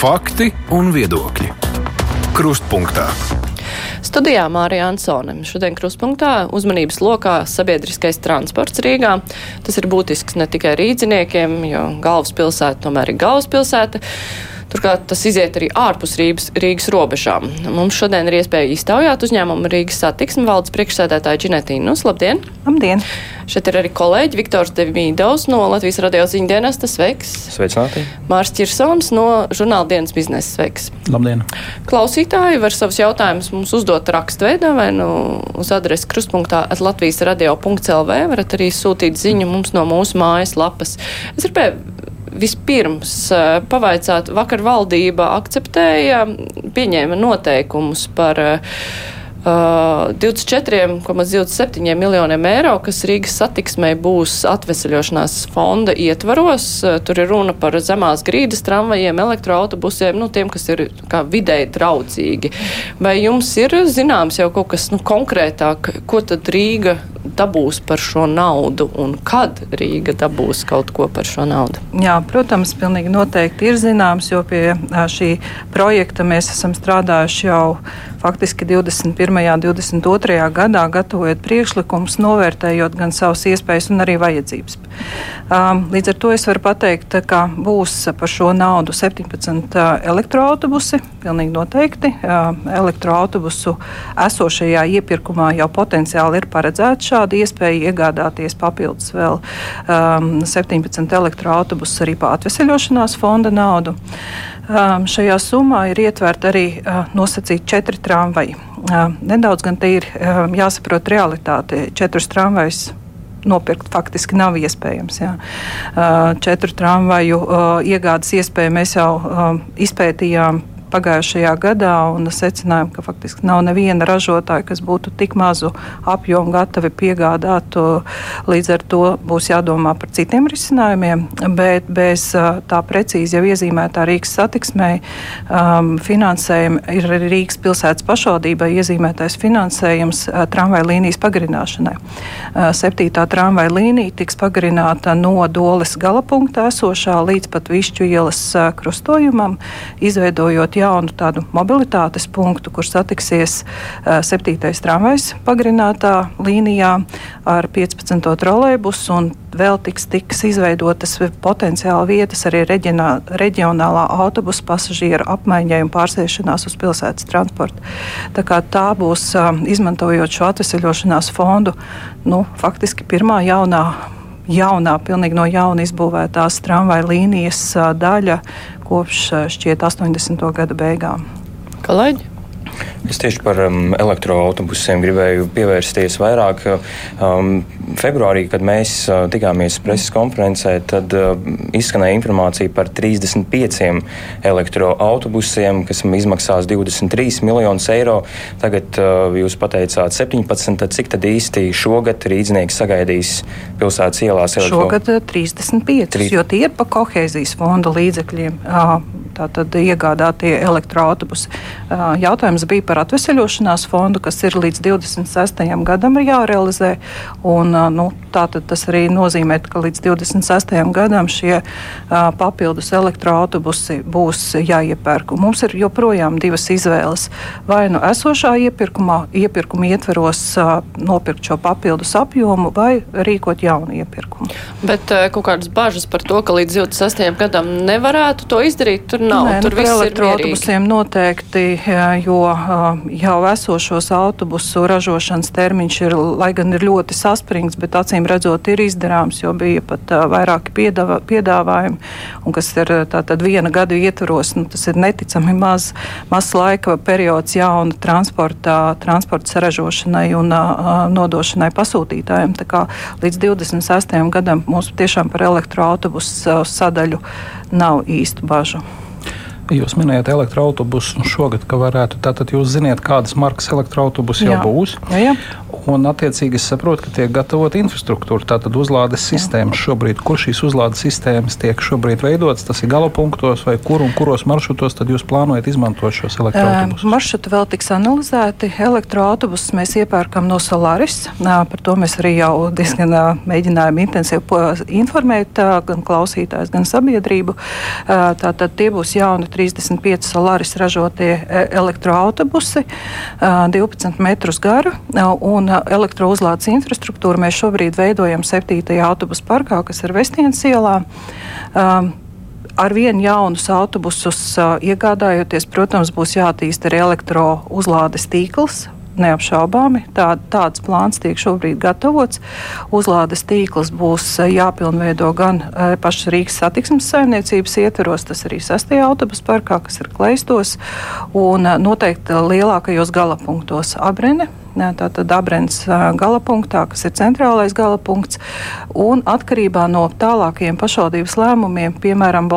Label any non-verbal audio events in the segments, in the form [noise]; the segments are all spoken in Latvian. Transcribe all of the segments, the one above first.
Fakti un viedokļi. Krustpunktā. Studijā Mārija Ansone. Šodien krustpunktā uzmanības lokā sabiedriskais transports Rīgā. Tas ir būtisks ne tikai rīdziniekiem, jo galvaspilsēta tomēr ir galvaspilsēta. Turklāt tas iziet arī ārpus Rīgas, Rīgas robežām. Mums šodien ir iespēja iztaujāt uzņēmumu Rīgas satiksmi valdes priekšsēdētāju Ģinetīnu. Labdien! Labdien! Šeit ir arī kolēģi Viktors Devīdovs no Latvijas radio ziņdienas. Sveiks! Sveicināti! Mārs Čirsons no žurnāla dienas biznesa. Sveiks! Labdien! Klausītāji var savus jautājumus mums uzdot rakstveidā vai nu uz adresi krustpunktā at Latvijas radio.lv. Varat arī sūtīt ziņu mums no mūsu mājas lapas. Es gribēju vispirms eh, pavaicāt, vakar valdība akceptēja, pieņēma noteikumus par uh, 24,27 miljoniem eiro, kas Rīgas satiksmē būs atvesaļošanās fonda ietvaros. Tur ir runa par zemās grīdas tramvajiem, elektroautobusiem, nu, tiem, kas ir vidēji draudzīgi. Vai jums ir zināms jau kaut kas nu, konkrētāk, ko tad Rīga dabūs par šo naudu un kad Rīga dabūs kaut ko par šo naudu? Jā, protams, pilnīgi noteikti ir zināms, jo pie šī projekta mēs esam strādājuši jau faktiski 21. un 22. gadā, gatavojot priekšlikumus, novērtējot gan savas iespējas, gan arī vajadzības. Um, līdz ar to es varu pateikt, ka būs par šo naudu 17 elektroautobusi. Pilnīgi noteikti. Um, elektroautobusu esošajā iepirkumā jau potenciāli ir paredzēta šāda iespēja iegādāties papildus vēl um, 17 elektroautobusus arī pa atveseļošanās fonda naudu. Um, šajā summā ir ietverta arī uh, nosacīti četri tramvaji. Uh, nedaudz gan te ir um, jāsaprot realitāte. Četrus tramvajus nopirkt faktiski nav iespējams. Jā. Četru tramvaju uh, iegādes iespēju mēs jau izpētījām pagājušajā gadā un secinājām, ka faktiski nav neviena ražotāja, kas būtu tik mazu apjomu gatavi piegādāt. Līdz ar to būs jādomā par citiem risinājumiem, bet bez tā precīzi jau iezīmētā Rīgas satiksmē um, finansējuma ir arī Rīgas pilsētas pašvaldībai iezīmētais finansējums tramvaja līnijas pagarināšanai. Septītā tramvaja līnija tiks pagarināta no Doles galapunkta esošā līdz pat Višķu ielas krustojumam, izveidojot jaunu tādu mobilitātes punktu, kur satiksies uh, 7. tramvajs pagarinātā līnijā ar 15. trolēbusu un vēl tiks, tiks izveidotas potenciāli vietas arī reģionā, reģionālā autobusu pasažieru apmaiņai un pārsēšanās uz pilsētas transportu. Tā, tā būs, izmantojot šo atvesaļošanās fondu, nu, faktiski pirmā jaunā jaunā, pilnīgi no jauna izbūvētās tramvaja līnijas daļa kopš šķiet 80. gada beigām. Kolēģi? Es tieši par um, elektroautobusiem gribēju pievērsties vairāk. Um, februārī, kad mēs uh, tikāmies preses konferencē, tad uh, izskanēja informācija par 35 elektroautobusiem, kas izmaksās 23 miljonus eiro. Tagad uh, jūs pateicāt 17. Tad cik tad īsti šogad rīznieki sagaidīs pilsētas ielās? Elektro... Šogad 35, 3... jo tie ir pa kohēzijas fonda līdzekļiem. Tātad iegādātie elektroautobusi. Jautājums bija par atveseļošanās fondu, kas ir līdz 26. gadam jārealizē. Un, nu, tātad tas arī nozīmē, ka līdz 26. gadam šie papildus elektroautobusi būs jāiepērk. Un mums ir joprojām divas izvēles. Vai nu esošā iepirkumā, iepirkuma ietveros nopirkt šo papildus apjomu, vai rīkot jaunu iepirkumu. Bet kaut kādas bažas par to, ka līdz 26. gadam nevarētu to izdarīt, tur nav. Nē, tur nu, viss ir elektroautobusiem noteikti, jo jau esošos autobusu ražošanas termiņš ir, lai gan ir ļoti saspringts, bet acīm redzot ir izdarāms, jo bija pat uh, vairāki piedāvā, piedāvājumi, un kas ir tātad viena gada ietvaros, nu, tas ir neticami maz, maz laika periods jauna transporta, transporta saražošanai un uh, nodošanai pasūtītājiem. Tā kā līdz 26. gadam mums tiešām par elektroautobusu sadaļu nav īstu bažu. Jūs minējāt elektroautobusu šogad, ka varētu. Tātad jūs zināt, kādas markas elektroautobusi jau būs. Jā, jā. Un, attiecīgi, es saprotu, ka tiek gatavota infrastruktūra, tātad uzlādes sistēmas šobrīd. Kur šīs uzlādes sistēmas tiek šobrīd veidotas? Tas ir galapunktos vai kur un kuros maršrutos tad jūs plānojat izmantot šos elektroautobusus? Uh, maršruti vēl tiks analizēti. Elektroautobusus mēs iepērkam no Solaris. Uh, par to mēs arī jau diezgan mēģinājām intensīvi informēt gan klausītājus, gan sabiedrību. Tātad tie būs jauni 35 Solaris ražotie elektroautobusi, 12 metrus garu un elektrouzlādes infrastruktūru mēs šobrīd veidojam 7. autobusu parkā, kas ir Vestienas ielā ar vienu jaunus autobusus uh, iegādājoties, protams, būs jātīst arī elektrouzlādes tīkls. Neapšaubāmi tā, tāds plāns tiek šobrīd gatavots. Uzlādes tīkls būs jāpilnveido gan pašas Rīgas satiksmes saimniecības ietvaros, tas arī sastajā autobusu parkā, kas ir kleistos, un noteikti lielākajos galapunktos Abrene, tātad Abrens galapunktā, kas ir centrālais galapunkts, un atkarībā no tālākajiem pašvaldības lēmumiem, piemēram,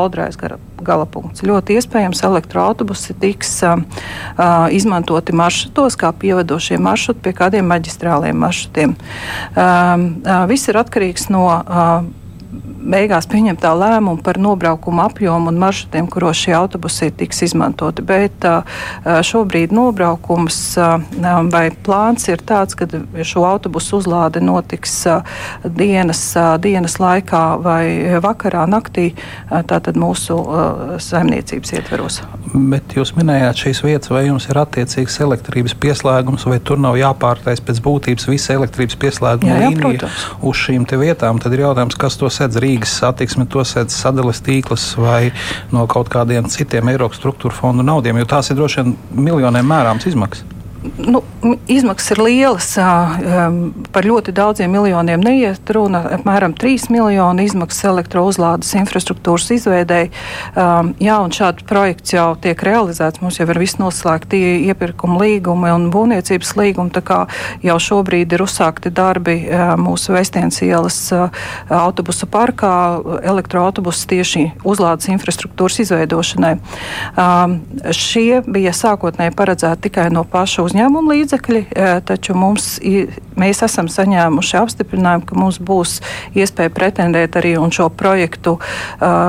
Boldrais galapunkts. Ļoti iespējams, elektroautobusi tiks uh, izmantoti maršrutos, kā pievedošie maršruti pie kādiem maģistrāliem maršrutiem. Uh, uh, viss ir atkarīgs no uh, beigās pieņemtā lēmuma par nobraukumu apjomu un maršrutiem, kuros šie autobusi tiks izmantoti. Bet šobrīd nobraukums vai plāns ir tāds, ka šo autobusu uzlāde notiks dienas, dienas laikā vai vakarā, naktī, tātad mūsu saimniecības ietveros. Bet jūs minējāt šīs vietas, vai jums ir attiecīgs elektrības pieslēgums, vai tur nav jāpārtais pēc būtības visa elektrības pieslēguma jā, jā, līnija uz šīm vietām? Tad ir jautājums, kas to sedz Rīgā. Rīgas satiksmi to sēdz sadales tīkls vai no kaut kādiem citiem Eiropas struktūra fondu naudiem, jo tās ir droši vien miljoniem mērāms izmaksas nu, izmaksas ir lielas. Par ļoti daudziem miljoniem neiet runa. Apmēram 3 miljoni izmaksas elektrouzlādes infrastruktūras izveidēji. Jā, un šāds projekts jau tiek realizēts. Mums jau ir viss noslēgti iepirkuma līgumi un būvniecības līgumi. Tā kā jau šobrīd ir uzsākti darbi mūsu Vestienas ielas autobusu parkā, elektroautobusu tieši uzlādes infrastruktūras izveidošanai. Šie bija sākotnēji paredzēti tikai no paša uzņēmuma uzņēmuma līdzekļi, taču mums, mēs esam saņēmuši apstiprinājumu, ka mums būs iespēja pretendēt arī un šo projektu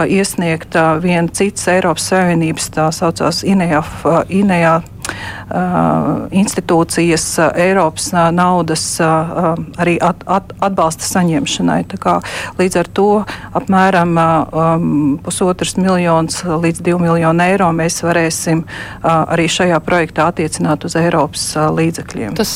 iesniegt viena cits Eiropas Savienības tā saucās INEA Uh, institūcijas Eiropas naudas arī at, at, atbalsta saņemšanai. Kā, līdz ar to apmēram pusotras miljonus līdz divu miljonu eiro mēs varēsim arī šajā projektā attiecināt uz Eiropas līdzekļiem. Tas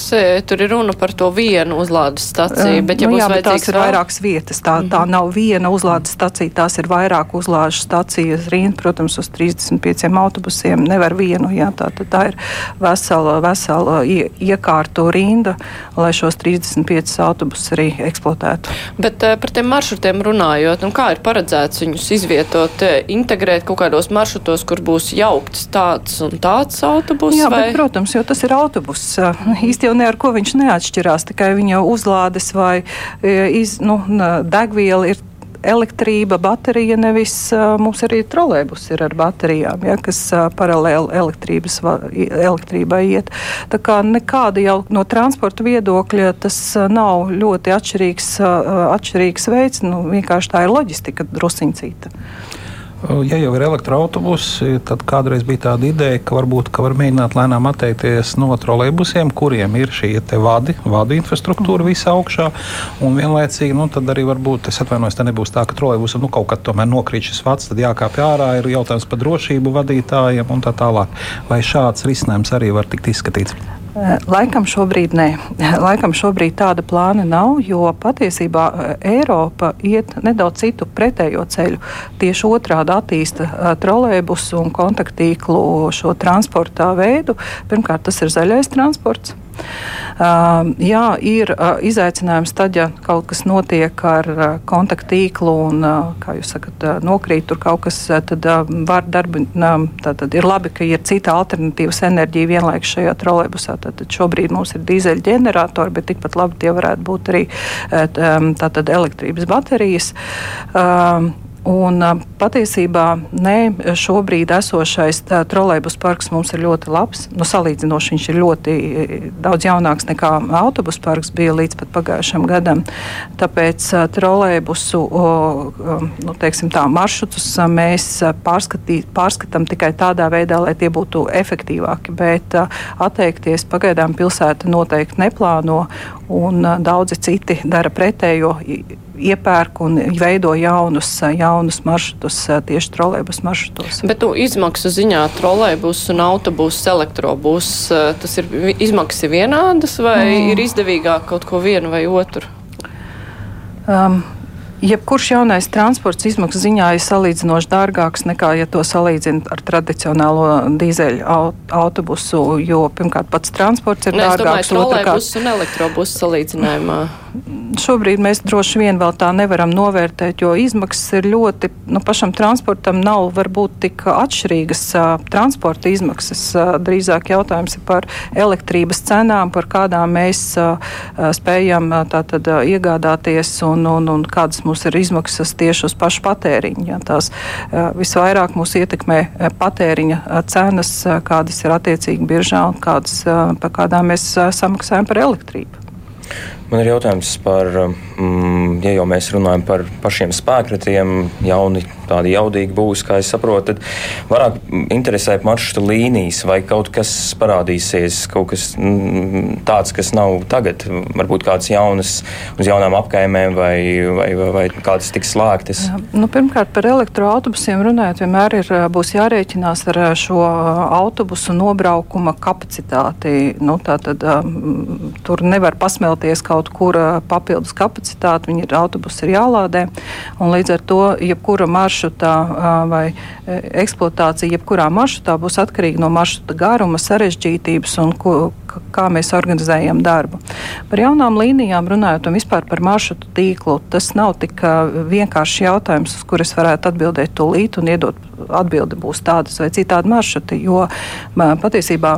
tur ir runa par to vienu uzlādes staciju, bet ja nu, jā, bet tās ir vēl... vairākas vietas. Tā, tā mhm. nav viena uzlādes stacija, tās ir vairāk uzlāžu stacijas. Rīna, protams, uz 35 autobusiem nevar vienu. Jā, tā, tā ir vesela, vesela iekārtu rinda, lai šos 35 autobusus arī eksploatētu. Bet uh, par tiem maršrutiem runājot, nu, kā ir paredzēts viņus izvietot, eh, integrēt kaut kādos maršrutos, kur būs jaukts tāds un tāds autobus? Jā, vai? bet, protams, jo tas ir autobus. Īsti jau ne ar ko viņš neatšķirās, tikai viņa uzlādes vai iz, nu, degviela ir elektrība, baterija, nevis mums arī trolēbus ir ar baterijām, ja, kas paralēli elektrībai iet. Tā kā nekāda jau no transporta viedokļa tas nav ļoti atšķirīgs, atšķirīgs veids, nu, vienkārši tā ir loģistika drusiņcīta. Ja jau ir elektroautobusi, tad kādreiz bija tāda ideja, ka varbūt ka var mēģināt lēnām atteikties no trolēļbusiem, kuriem ir šī vadi, vadu infrastruktūra visā augšā. Un vienlaicīgi nu, arī varbūt, es atvainojos, tā nebūs tā, ka trolēļbusam nu, kaut kad tomēr nokrīt šis vats, tad jākāpj ārā, ir jautājums par drošību vadītājiem un tā tālāk. Vai šāds risinājums arī var tikt izskatīts? Eh, laikam šobrīd nē. Laikam šobrīd tāda plāna nav, jo patiesībā eh, Eiropa iet nedaudz citu pretējo ceļu. Tieši otrādi attīsta eh, trolēbusu un kontaktīklu šo transporta veidu. Pirmkārt, tas ir zaļais transports. Jā, ir izaicinājums tad, ja kaut kas notiek ar kontaktīklu un, kā jūs sakat, nokrīt tur kaut kas, tad var darbi, tad ir labi, ka ir cita alternatīvas enerģija vienlaikus šajā trolēbusā. Tad šobrīd mums ir dīzeļu ģeneratori, bet tikpat labi tie varētu būt arī tātad elektrības baterijas. Un, patiesībā ne, šobrīd esošais trolēļus parks mums ir ļoti labs. Nu, salīdzinoši viņš ir ļoti daudz jaunāks nekā autobusu parks bija līdz pat pagājušam gadam. Tāpēc trolēļusu nu, tā, maršrutus mēs pārskatām tikai tādā veidā, lai tie būtu efektīvāki. Bet atteikties pagaidām pilsēta noteikti neplāno. Un daudzi citi dara pretējo iepērk un veido jaunus, jaunus maršrutus tieši trolēļus maršrutos. Bet nu, izmaksu ziņā trolēļus un autobusus, elektrobus, tas ir izmaksas ir vienādas vai mm. ir izdevīgāk kaut ko vienu vai otru? Um, Jebkurš jaunais transports izmaksu ziņā ir salīdzinoši dārgāks nekā, ja to salīdzina ar tradicionālo dīzeļu autobusu, jo pirmkārt pats transports ir ne, dārgāks. Otrkārt, un elektrobusu salīdzinājumā. Šobrīd mēs droši vien vēl tā nevaram novērtēt, jo izmaksas ir ļoti, nu pašam transportam nav varbūt tik atšķirīgas uh, transporta izmaksas. Uh, drīzāk jautājums ir par elektrības cenām, par kādām mēs uh, spējam tātad iegādāties un, un, un kādas mums ir izmaksas tieši uz pašu patēriņu. Ja, tās visvairāk mūs ietekmē patēriņa cenas, kādas ir attiecīgi biržā un kādas, par kādām mēs samaksājam par elektrību. Man ir jautājums par, mm, ja jau mēs runājam par pašiem spēkratiem, jauni, tādi jaudīgi būs, kā es saprotu, tad vairāk interesē maršruta līnijas vai kaut kas parādīsies, kaut kas mm, tāds, kas nav tagad, varbūt kādas jaunas, uz jaunām apkaimēm vai, vai, vai, vai kādas tiks slēgtas. Nu, pirmkārt, par elektroautobusiem runājot, vienmēr ir, būs jārēķinās ar šo autobusu nobraukuma kapacitāti. Nu, tātad, um, tur nevar pasmelties kaut kaut kur papildus kapacitāte, viņi ir autobusi ir jālādē. Līdz ar to jebkura maršruta vai eksploatācija jebkurā maršrutā būs atkarīga no maršruta garuma, sarežģītības un ko, kā mēs organizējam darbu. Par jaunām līnijām runājot un vispār par maršrutu tīklu, tas nav tik vienkāršs jautājums, uz kur es varētu atbildēt tūlīt un iedot atbildi būs tādas vai citādi maršruti, jo patiesībā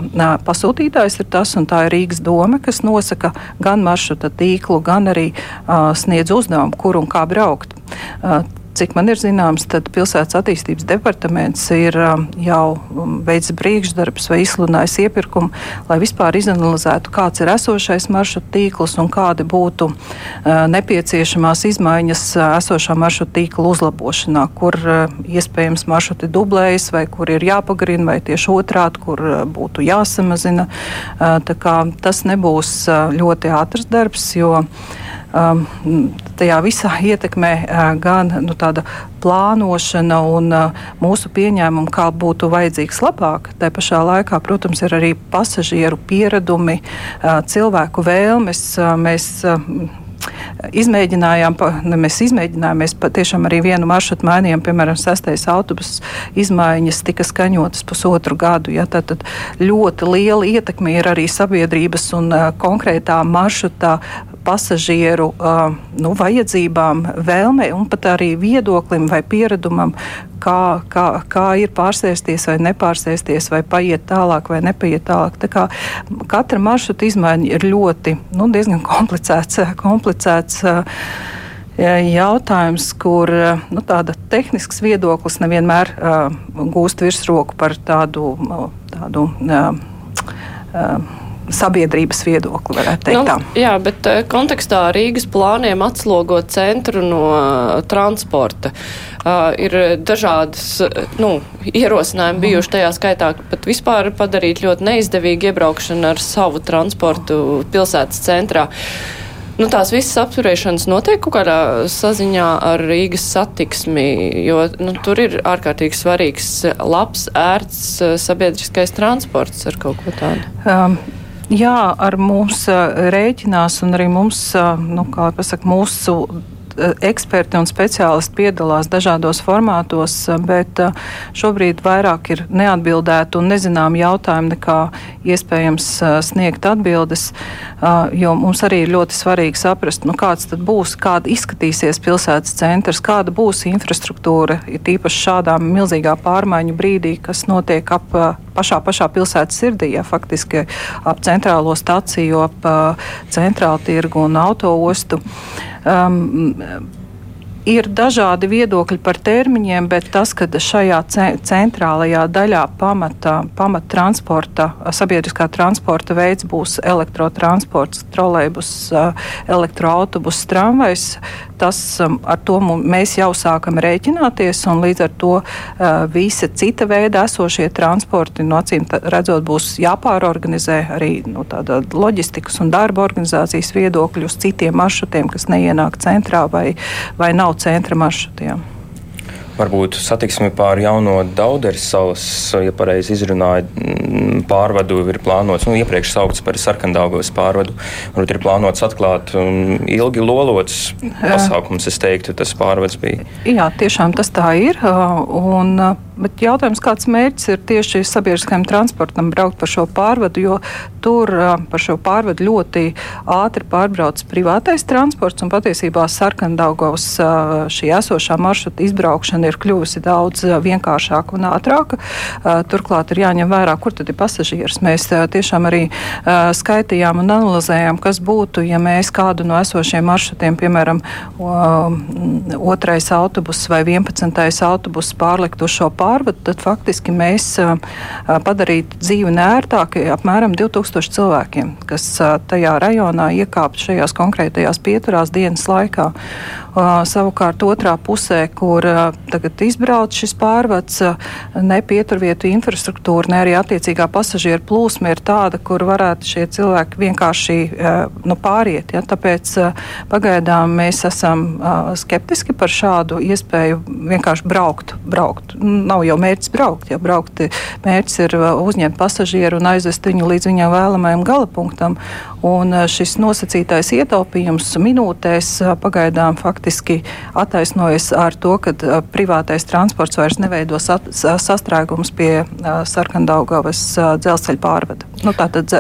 pasūtītājs ir tas un tā ir Rīgas doma, kas nosaka gan maršruta tīklu, gan arī uh, sniedz uzdevumu, kur un kā braukt. Uh, Cik man ir zināms, tad pilsētas attīstības departaments ir um, jau veicis priekšdarbus vai izsludinājis iepirkumu, lai vispār izanalizētu, kāds ir esošais maršrutu tīkls un kādi būtu uh, nepieciešamās izmaiņas uh, esošā maršrutu tīkla uzlabošanā, kur uh, iespējams maršruti dublējas vai kur ir jāpagarina vai tieši otrādi, kur būtu jāsamazina. Tas nebūs ļoti ātrs darbs, jo um, tajā visā ietekmē uh, gan nu, tāda plānošana un uh, mūsu pieņēmumi, kā būtu vajadzīgs labāk. Tā pašā laikā, protams, ir arī pasažieru pieredumi, uh, cilvēku vēlmes. Uh, mēs, uh, Izmēģinājām, mēs izmēģinājām, mēs patiešām arī vienu maršrutu mainījām, piemēram, sastais autobus izmaiņas tika skaņotas pusotru gadu. Ja, tad, tad ļoti liela ietekme ir arī sabiedrības un uh, konkrētā maršrutā pasažieru nu, vajadzībām, vēlmei un pat arī viedoklim vai pieredumam, kā, kā, kā ir pārsēsties vai nepārsēsties, vai paiet tālāk vai nepaiet tālāk. Tā kā katra maršruta izmaiņa ir ļoti nu, diezgan komplicēts. komplicēts jautājums, kur nu, tāda tehnisks viedoklis nevienmēr uh, gūst virsroku par tādu, tādu uh, uh, sabiedrības viedokli, varētu teikt. Nu, tā. jā, bet uh, kontekstā Rīgas plāniem atslogot centru no uh, transporta. Uh, ir dažādas nu, ierosinājumi bijuši tajā skaitā, pat vispār padarīt ļoti neizdevīgi iebraukšanu ar savu transportu pilsētas centrā. Nu, tās visas apturēšanas notiek kaut kādā saziņā ar Rīgas satiksmi, jo nu, tur ir ārkārtīgi svarīgs labs, ērts sabiedriskais transports ar kaut ko tādu. Um, Jā, ar mums rēķinās un arī mums, nu, kā pasaka, mūsu eksperti un speciālisti piedalās dažādos formātos, eh, bet eh, šobrīd vairāk ir neatbildēti un nezinām jautājumi, nekā iespējams sniegt atbildes, jo mums arī ir ļoti svarīgi saprast, nu, kāds tad būs, kāda izskatīsies pilsētas centrs, kāda būs infrastruktūra, ir tīpaši šādā milzīgā pārmaiņu brīdī, kas notiek ap pašā, pašā pilsētas sirdī, ja faktiski ap centrālo staciju, ap centrālu tirgu un autoostu. Um, Ir dažādi viedokļi par termiņiem, bet tas, ka šajā centrālajā daļā pamata, pamata transporta, sabiedriskā transporta veids būs elektrotransports, trolejbus, elektroautobus, tramvajs, tas, ar to mēs jau sākam rēķināties, un līdz ar to visa cita veida esošie transporti, no acīm redzot, būs jāpārorganizē arī no tāda loģistikas un darba organizācijas viedokļu uz citiem maršrutiem, kas neienāk centrā vai, vai nav centra maršrutiem varbūt satiksmi pār jauno Dauderes salas, ja pareizi izrunāju, mm, pārvadu ir plānots, nu, iepriekš saukts par sarkandaugos pārvadu. Varbūt ir plānots atklāt um, ilgi lolots pasākums, es teiktu, tas pārvads bija. Jā, tiešām tas tā ir. Un, Bet jautājums, kāds mērķis ir tieši sabiedriskajam transportam braukt pa šo pārvadu, jo tur par šo pārvadu ļoti ātri pārbrauc privātais transports un patiesībā sarkandaugovs šī esošā maršruta izbraukšana ir kļuvusi daudz vienkāršāka un ātrāka. Turklāt ir jāņem vērā, kur tad ir pasažieris. Mēs tiešām arī skaitījām un analizējām, kas būtu, ja mēs kādu no esošiem maršrutiem, piemēram, otrais autobus vai vienpadsmitais autobus pārlikt uz šo pārvadu pārvadu, tad faktiski mēs padarītu dzīvi nērtāku apmēram 2000 cilvēkiem, kas tajā rajonā iekāpt šajās konkrētajās pieturās dienas laikā. Savukārt otrā pusē, kur tagad izbrauc šis pārvads, ne pieturvietu infrastruktūra, ne arī attiecīgā pasažieru plūsma ir tāda, kur varētu šie cilvēki vienkārši nu, pāriet. Ja? Tāpēc pagaidām mēs esam skeptiski par šādu iespēju vienkārši braukt. braukt. Nav jau mērķis braukt. Ja? braukt mērķis ir uzņemt pasažieru un aizvest viņu līdz viņam vēlamajam galapunktam. Un šis nosacītais ietaupījums minūtēs pagaidām faktiski attaisnojas ar to, ka privātais transports vairs neveido sastrēgumus pie Sarkandaugavas dzelzceļa pārvada. Nu, tātad,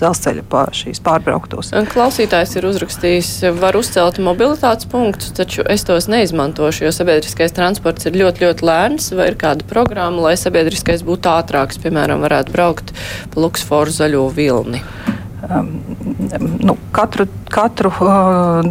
dzelzceļa pār šīs pārbrauktos. Klausītājs ir uzrakstījis, var uzcelt mobilitātes punktus, taču es tos neizmantošu, jo sabiedriskais transports ir ļoti, ļoti lēns, vai ir kāda programma, lai sabiedriskais būtu ātrāks, piemēram, varētu braukt pa Luksforu zaļo vilni. Um, nu, katru katru uh,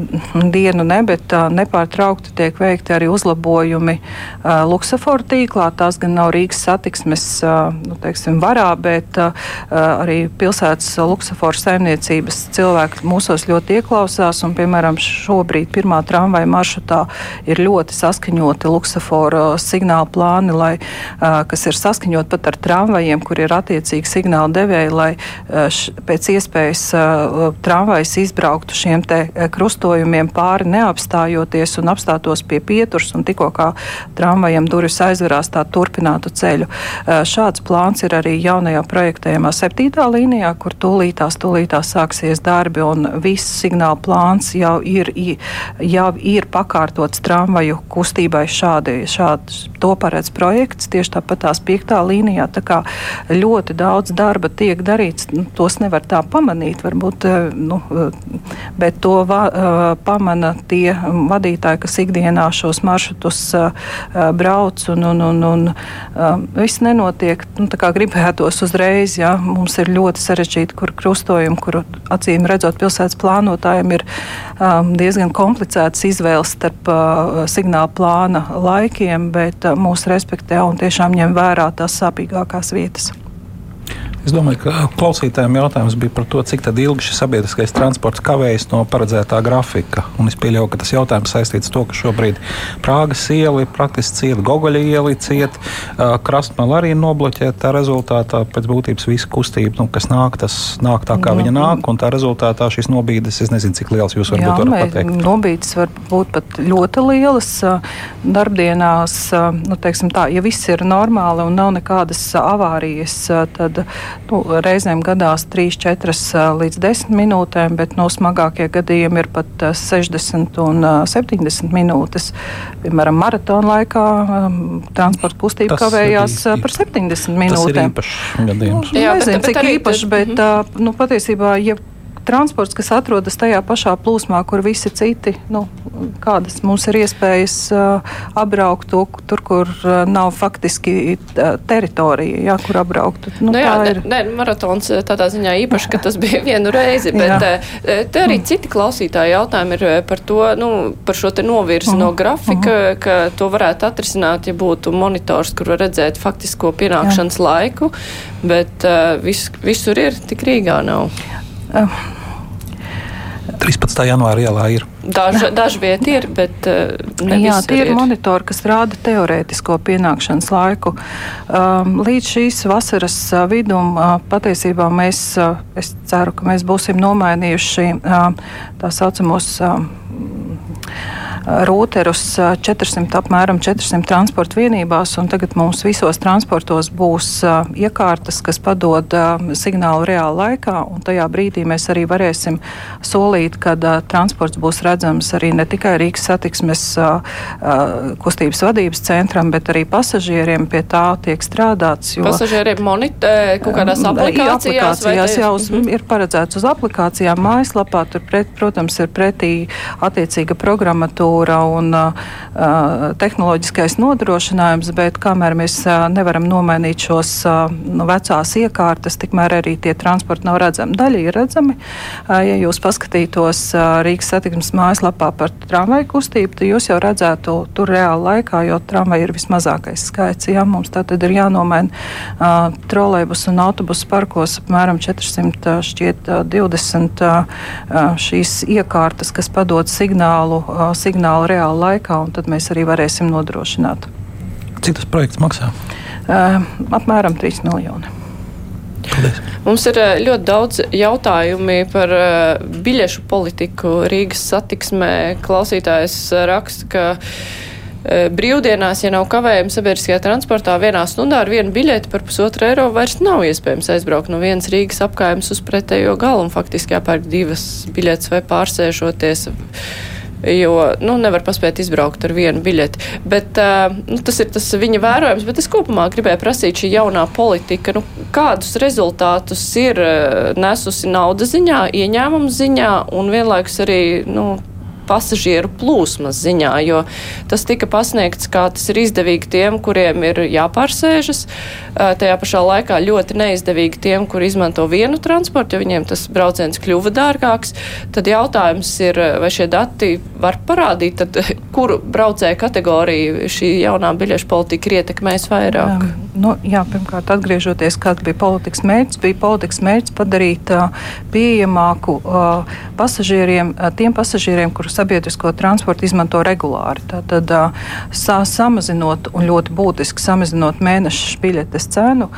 dienu ne, bet uh, nepārtraukti tiek veikti arī uzlabojumi uh, Luksaforu tīklā. Tās gan nav Rīgas satiksmes uh, nu, teiksim, varā, bet uh, arī pilsētas Luksaforu saimniecības cilvēki mūsos ļoti ieklausās. Un, piemēram, šobrīd pirmā tramvaja maršrutā ir ļoti saskaņoti Luksaforu signāla plāni, lai, uh, kas ir saskaņot pat ar tramvajiem, kur ir attiecīgi signāla devēji, lai uh, š, pēc iespējas uh, tramvajas izbraukt brauktu šiem e, krustojumiem pāri neapstājoties un apstātos pie pieturas un tikko kā tramvajam durvis aizverās, tā turpinātu ceļu. E, šāds plāns ir arī jaunajā projektējumā septītā līnijā, kur tūlītās, tūlītās sāksies darbi un viss signāla plāns jau ir, jau ir pakārtots tramvaju kustībai šādi, šādi to paredz projekts, tieši tāpat tās piektā līnijā. Tā kā ļoti daudz darba tiek darīts, nu, tos nevar tā pamanīt. Varbūt e, nu, bet to va, uh, pamana tie vadītāji, kas ikdienā šos maršrutus uh, brauc, un, un, un, un uh, viss nenotiek nu, tā kā gribētos uzreiz. Ja? Mums ir ļoti sarežģīti, kur krustojumi, kur acīm redzot pilsētas plānotājiem ir diezgan komplicētas izvēles starp signāla plāna laikiem, bet mūs respektē un tiešām ņem vērā tās sāpīgākās vietas. Es domāju, ka klausītājiem jautājums bija par to, cik ilgi šis sabiedriskais transports kavējas no paredzētā grafika. Un es pieļauju, ka tas jautājums saistīts ar to, ka šobrīd Prāgas iela praktiski cieta, Gogoļa iela cieta, Krastmala arī nobloķēta. Tā rezultātā pēc būtības visa kustība, nu, kas nāk, tas nāk tā, kā Jā. viņa nāk, un tā rezultātā šīs nobīdes, es nezinu, cik liels jūs varbūt Jā, varat pateikt. Nobīdes var būt pat ļoti lielas darbdienās, nu, teiksim tā, ja viss ir normāli un nav nekādas avārijas, tad Nu, reizēm gadās 3, 4 līdz 10 minūtēm, bet no smagākie gadījumi ir pat 60 un 70 minūtes. Piemēram, maratona laikā transporta kustība tas kavējās ir, par 70 minūtēm. Tas ir īpašs gadījums. Nu, Jā, nezinu, bet, bet cik īpašs, bet, bet nu, patiesībā, ja transports, kas atrodas tajā pašā plūsmā, kur visi citi, nu, kādas mums ir iespējas uh, apbraukt to, tur, kur uh, nav faktiski teritorija, jā, kur apbraukt. Nu, nu, jā, ir... ne, maratons tādā ziņā īpaši, ka tas bija vienu reizi, bet te arī citi klausītāji jautājumi ir par to, nu, par šo te novirzi -huh. no grafika, uh -huh. ka to varētu atrisināt, ja būtu monitors, kur var redzēt faktisko pienākšanas jā. laiku, bet uh, vis, visur ir, tik Rīgā nav. Uh. 13. janvāra ielā ir. Daži, daži vieti ir, bet ne Jā, tie ir, ir monitori, kas rāda teorētisko pienākšanas laiku. Um, līdz šīs vasaras uh, vidum uh, patiesībā mēs, uh, es ceru, ka mēs būsim nomainījuši tā saucamos. Rūterus 400, apmēram 400 transporta vienībās, un tagad mums visos transportos būs iekārtas, kas padod signālu reāli laikā, un tajā brīdī mēs arī varēsim solīt, ka transports būs redzams arī ne tikai Rīgas satiksmes kustības vadības centram, bet arī pasažieriem pie tā tiek strādāts. Jo, pasažieriem monitē kaut kādās aplikācijās? Aplikācijās jau mm -hmm. ir paredzēts uz aplikācijām, mājaslapā, tur, pret, protams, ir pretī attiecīga programmatūra infrastruktūra un uh, tehnoloģiskais nodrošinājums, bet kamēr mēs uh, nevaram nomainīt šos uh, nu, vecās iekārtas, tikmēr arī tie transporti nav redzami. Daļa ir redzami. Uh, ja jūs paskatītos uh, Rīgas satiksmes mājaslapā par tramvaju kustību, tad jūs jau redzētu tur reāli laikā, jo tramvaja ir vismazākais skaits. Jā, mums tā tad ir jānomaina uh, trolejbus un autobusu parkos apmēram 400, šķiet 20 šīs iekārtas, kas padod signālu, signālu signālu reāli laikā, un tad mēs arī varēsim nodrošināt. Cik tas projekts maksā? Uh, apmēram 3 miljoni. Paldies. Mums ir ļoti daudz jautājumu par biļešu politiku Rīgas satiksmē. Klausītājs raksta, ka brīvdienās, ja nav kavējumi sabiedriskajā transportā, vienā stundā ar vienu biļeti par pusotru eiro vairs nav iespējams aizbraukt no vienas Rīgas apkājums uz pretējo galu un faktiski jāpērk divas biļetes vai pārsēžoties jo nu, nevar paspēt izbraukt ar vienu biļeti. Bet, uh, nu, tas ir tas viņa vērojums, bet es kopumā gribēju prasīt šī jaunā politika, nu, kādus rezultātus ir nesusi naudas ziņā, ieņēmuma ziņā un vienlaikus arī. Nu, pasažieru plūsmas ziņā, jo tas tika pasniegts, kā tas ir izdevīgi tiem, kuriem ir jāpārsēžas. Tajā pašā laikā ļoti neizdevīgi tiem, kur izmanto vienu transportu, jo viņiem tas brauciens kļuva dārgāks. Tad jautājums ir, vai šie dati var parādīt, tad, [laughs] kuru braucēju kategoriju šī jaunā biļešu politika ir ietekmējis vairāk? Um, nu, jā, pirmkārt, atgriežoties, kāds bija politikas mērķis, bija politikas mērķis padarīt uh, pieejamāku uh, pasažieriem, uh, tiem pasažieriem, kurus sabiedrisko transportu izmanto regulāri. Tātad sa samazinot un ļoti būtiski samazinot mēneša biļetes cenu,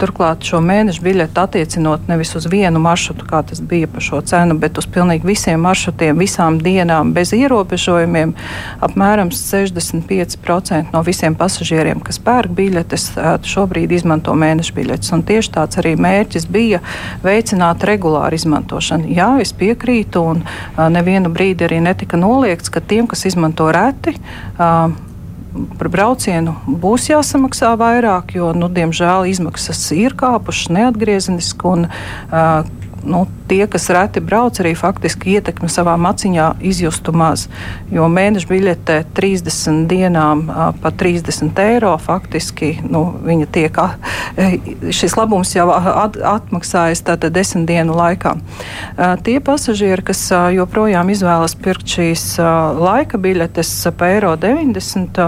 turklāt šo mēneša biļeti attiecinot nevis uz vienu maršrutu, kā tas bija par šo cenu, bet uz pilnīgi visiem maršrutiem, visām dienām bez ierobežojumiem. Apmēram 65% no visiem pasažieriem, kas pērk biļetes, šobrīd izmanto mēneša biļetes. Un tieši tāds arī mērķis bija veicināt regulāru izmantošanu. Jā, es piekrītu, un nevienu brīdi arī ne netika noliegts, ka tiem, kas izmanto reti, uh, par braucienu būs jāsamaksā vairāk, jo, nu, diemžēl, izmaksas ir kāpušas neatgriezeniski. Un, uh, nu, tie, kas reti brauc, arī faktiski ietekmi savā maciņā izjustu maz. Jo mēneša biļete 30 dienām par 30 eiro faktiski nu, tiek, [laughs] šis labums jau at, atmaksājas tātad 10 dienu laikā. Tie pasažieri, kas joprojām izvēlas pirkt šīs laika biļetes pa eiro 90,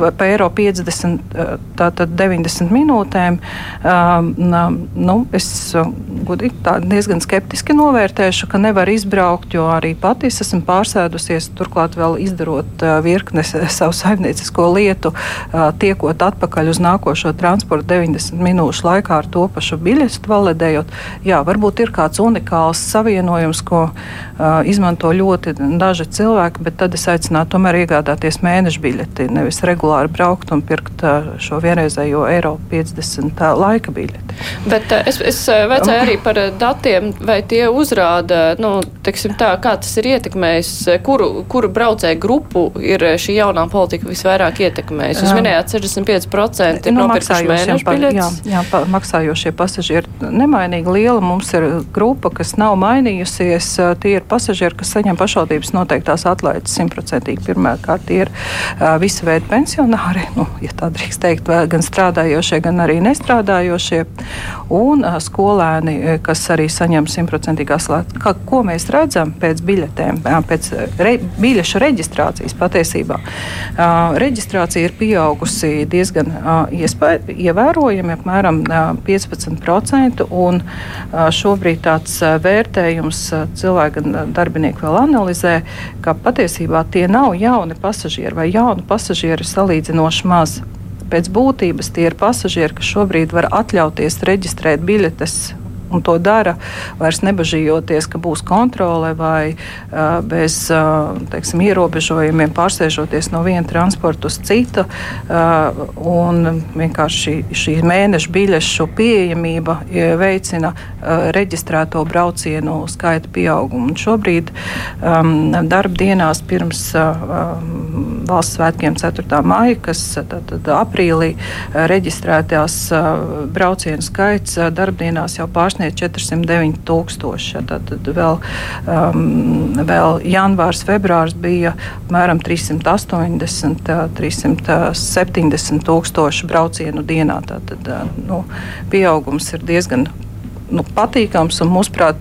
pa eiro 50, tātad 90 minūtēm, nu, es godīgi diezgan skeptiski novērtēšu, ka nevar izbraukt, jo arī pati es esmu pārsēdusies, turklāt vēl izdarot virkni savu saimniecisko lietu, tiekot atpakaļ uz nākošo transportu 90 minūšu laikā ar to pašu biļetu validējot. Jā, varbūt ir kāds unikāls savienojums, ko izmanto ļoti daži cilvēki, bet tad es aicinātu tomēr iegādāties mēneša biļeti, nevis regulāri braukt un pirkt šo vienreizējo eiro 50 uh, laika biļeti. Bet es, es vajadzēju arī par datiem, vai tie uzrāda, nu, teiksim tā, kā tas ir ietekmējis, kuru, kuru braucēju grupu ir šī jaunā politika visvairāk ietekmējusi? Jūs minējāt, 65% ir nu, nopirkuši mēnešu biļetes. Jā, jā maksājošie pasažieri nemainīgi liela. Mums ir grupa, kas nav mainījusies. Tie ir pasažieri, kas saņem pašvaldības noteiktās atlaides simtprocentīgi. Pirmkārt, tie ir visi veidi pensionāri, nu, ja tā drīkst teikt, gan strādājošie, gan arī nestrādājošie, un skolēni, kas kas arī saņem simtprocentīgās lētas. Ko mēs redzam pēc biļetēm, pēc re, biļešu reģistrācijas patiesībā? Reģistrācija ir pieaugusi diezgan iespēj, ievērojami, apmēram 15%, un šobrīd tāds vērtējums cilvēki gan darbinieki vēl analizē, ka patiesībā tie nav jauni pasažieri vai jauni pasažieri salīdzinoši maz pēc būtības tie ir pasažieri, kas šobrīd var atļauties reģistrēt biļetes un to dara, vairs nebažījoties, ka būs kontrole vai uh, bez uh, teiksim, ierobežojumiem pārsēžoties no viena transporta uz citu. Uh, un vienkārši šī, šī mēneša biļešu pieejamība veicina uh, reģistrēto braucienu skaita pieaugumu. Un šobrīd um, darba dienās pirms uh, valsts svētkiem 4. maija, kas tad, tad aprīlī reģistrētās braucienu skaits darbdienās jau pārsniedz pārsniedz 409 tūkstoši. Tad, tad vēl, um, vēl janvārs, februārs bija apmēram 380, 370 tūkstoši braucienu dienā. Tad, nu, pieaugums ir diezgan nu, patīkams. Mūsuprāt,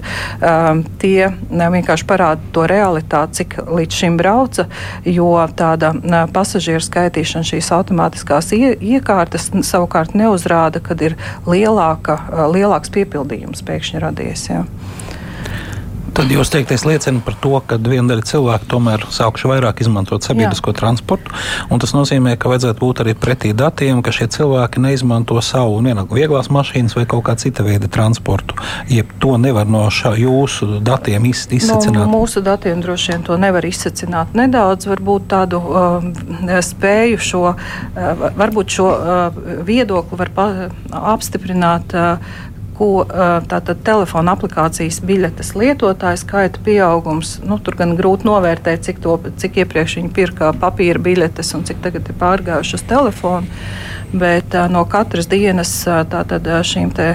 tie vienkārši parāda to realitāti, cik līdz šim brauca. Jo tāda pasažieru skaitīšana, šīs automātiskās iekārtas savukārt neuzrāda, kad ir lielāka, lielāks piepildījums pēkšņi radies. Jā. Tad jūs teiktais liecina par to, ka viena daļa cilvēku tomēr sākuši vairāk izmantot sabiedrisko Jā. transportu. Tas nozīmē, ka vajadzētu būt arī pretī datiem, ka šie cilvēki neizmanto savu vienalga vieglās mašīnas vai kaut kā cita veida transportu. Jeb to nevar no šā jūsu datiem iz, izsacināt. No mūsu datiem droši vien to nevar izsacināt. Nedaudz varbūt tādu uh, spēju šo, uh, varbūt šo uh, viedokli var pa, apstiprināt. Uh, ko tātad telefona aplikācijas biļetes lietotāju skaita pieaugums. Nu, tur gan grūti novērtēt, cik, to, cik iepriekš viņi pirka papīra biļetes un cik tagad ir pārgājuši uz telefonu. Bet no katras dienas tātad, šīm te,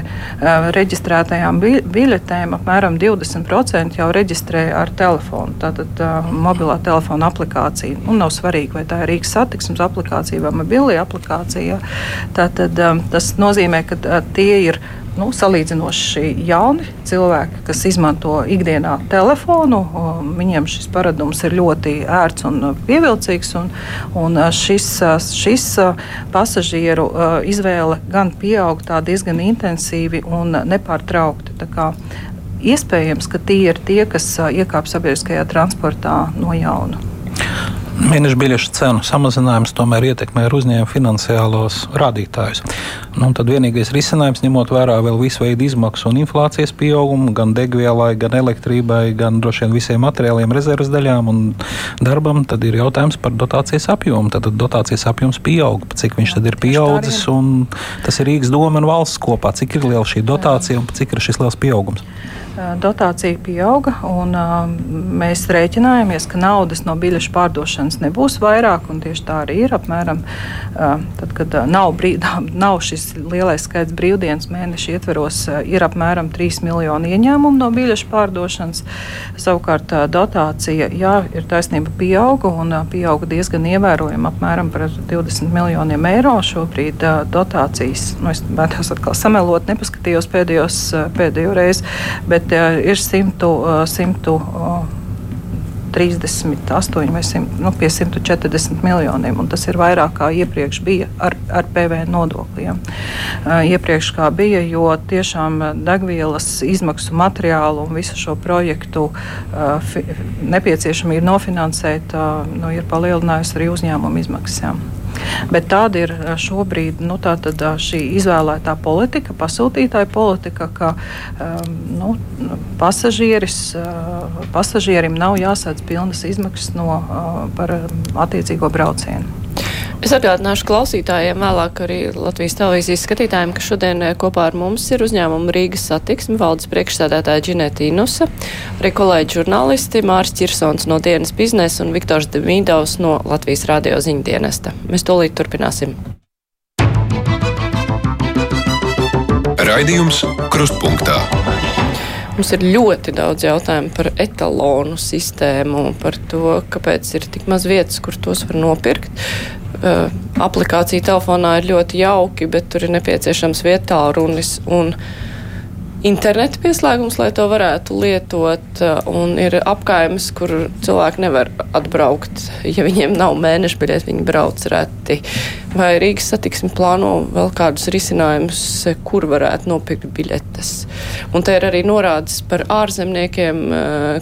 reģistrētajām bi biļetēm apmēram 20% jau reģistrē ar telefonu. Tātad mobilā telefona aplikācija. Un nav svarīgi, vai tā ir Rīgas satiksmes aplikācija vai mobilī aplikācija. Tātad, tas nozīmē, ka tie ir nu, salīdzinoši jauni cilvēki, kas izmanto ikdienā telefonu. Viņiem šis paradums ir ļoti ērts un pievilcīgs. Un, un šis, šis pasažieru izvēle gan pieaug diezgan intensīvi un nepārtraukti. Iespējams, ka tie ir tie, kas iekāp sabiedriskajā transportā no jauna. Mēneša biļešu cenu samazinājums tomēr ietekmē uzņēmuma finansiālos rādītājus. Nu, tad vienīgais risinājums, ņemot vērā vēl visu veidu izmaksu un inflācijas pieaugumu, gan degvielai, gan elektrībai, gan droši vien visiem materiāliem, rezerves daļām un darbam, tad ir jautājums par dotācijas apjomu. Tad dotācijas apjoms pieaug, cik viņš tad ir pieaudzis, un tas ir Rīgas doma un valsts kopā, cik ir liela šī dotācija un cik ir šis liels pieaugums dotācija pieauga. Un, mēs rēķinājāmies, ka naudas no biļešu pārdošanas nebūs vairāk. Tieši tā arī ir. Apmēram, tad, kad nav, brīd, [laughs] nav šis lielais skaits brīvdienas mēneša ietveros, ir apmēram 3 miljoni ieņēmumu no biļešu pārdošanas. Savukārt dotācija, jā, ir taisnība, pieauga un pieauga diezgan ievērojami, apmēram par 20 miljoniem eiro. Šobrīd dotācijas, nu, es vēlos atkal samelot, nepaskatījos pēdējos, pēdējo reizi, bet bet ir 100. 100 38 vai 100, nu, pie 140 miljoniem. Tas ir vairāk nekā iepriekš bija ar, ar PVN nodokļiem. Uh, iepriekš kā bija, jo tiešām degvielas izmaksu materiālu un visu šo projektu uh, fi, nepieciešamība nofinansēt uh, nu, ir palielinājusi arī uzņēmumu izmaksas. Bet tāda ir šobrīd nu, tā šī izvēlētā politika, pasūtītāja politika, ka nu, pasažierim nav jāsādz pilnas izmaksas no, par attiecīgo braucienu. Es atgādināšu klausītājiem, vēlāk arī Latvijas televīzijas skatītājiem, ka šodien eh, kopā ar mums ir uzņēmuma Rīgas satiksme valdes priekšsēdētāja Džinēta Inusa, arī kolēģi žurnālisti Māris Čirsons no dienas biznesa un Viktors Demīdovs no Latvijas radio ziņdienesta. Mēs tūlīt turpināsim. Raidījums Krustpunktā. Mums ir ļoti daudz jautājumu par etalonu sistēmu, par to, kāpēc ir tik maz vietas, kur tos var nopirkt. Uh, aplikācija telefonā ir ļoti jauki, bet tur ir nepieciešams vietā runis. Un interneta pieslēgums, lai to varētu lietot, un ir apkaimes, kur cilvēki nevar atbraukt, ja viņiem nav mēneša biļete, viņi brauc reti. Vai Rīgas satiksme plāno vēl kādus risinājumus, kur varētu nopirkt biļetes? Un te ir arī norādes par ārzemniekiem,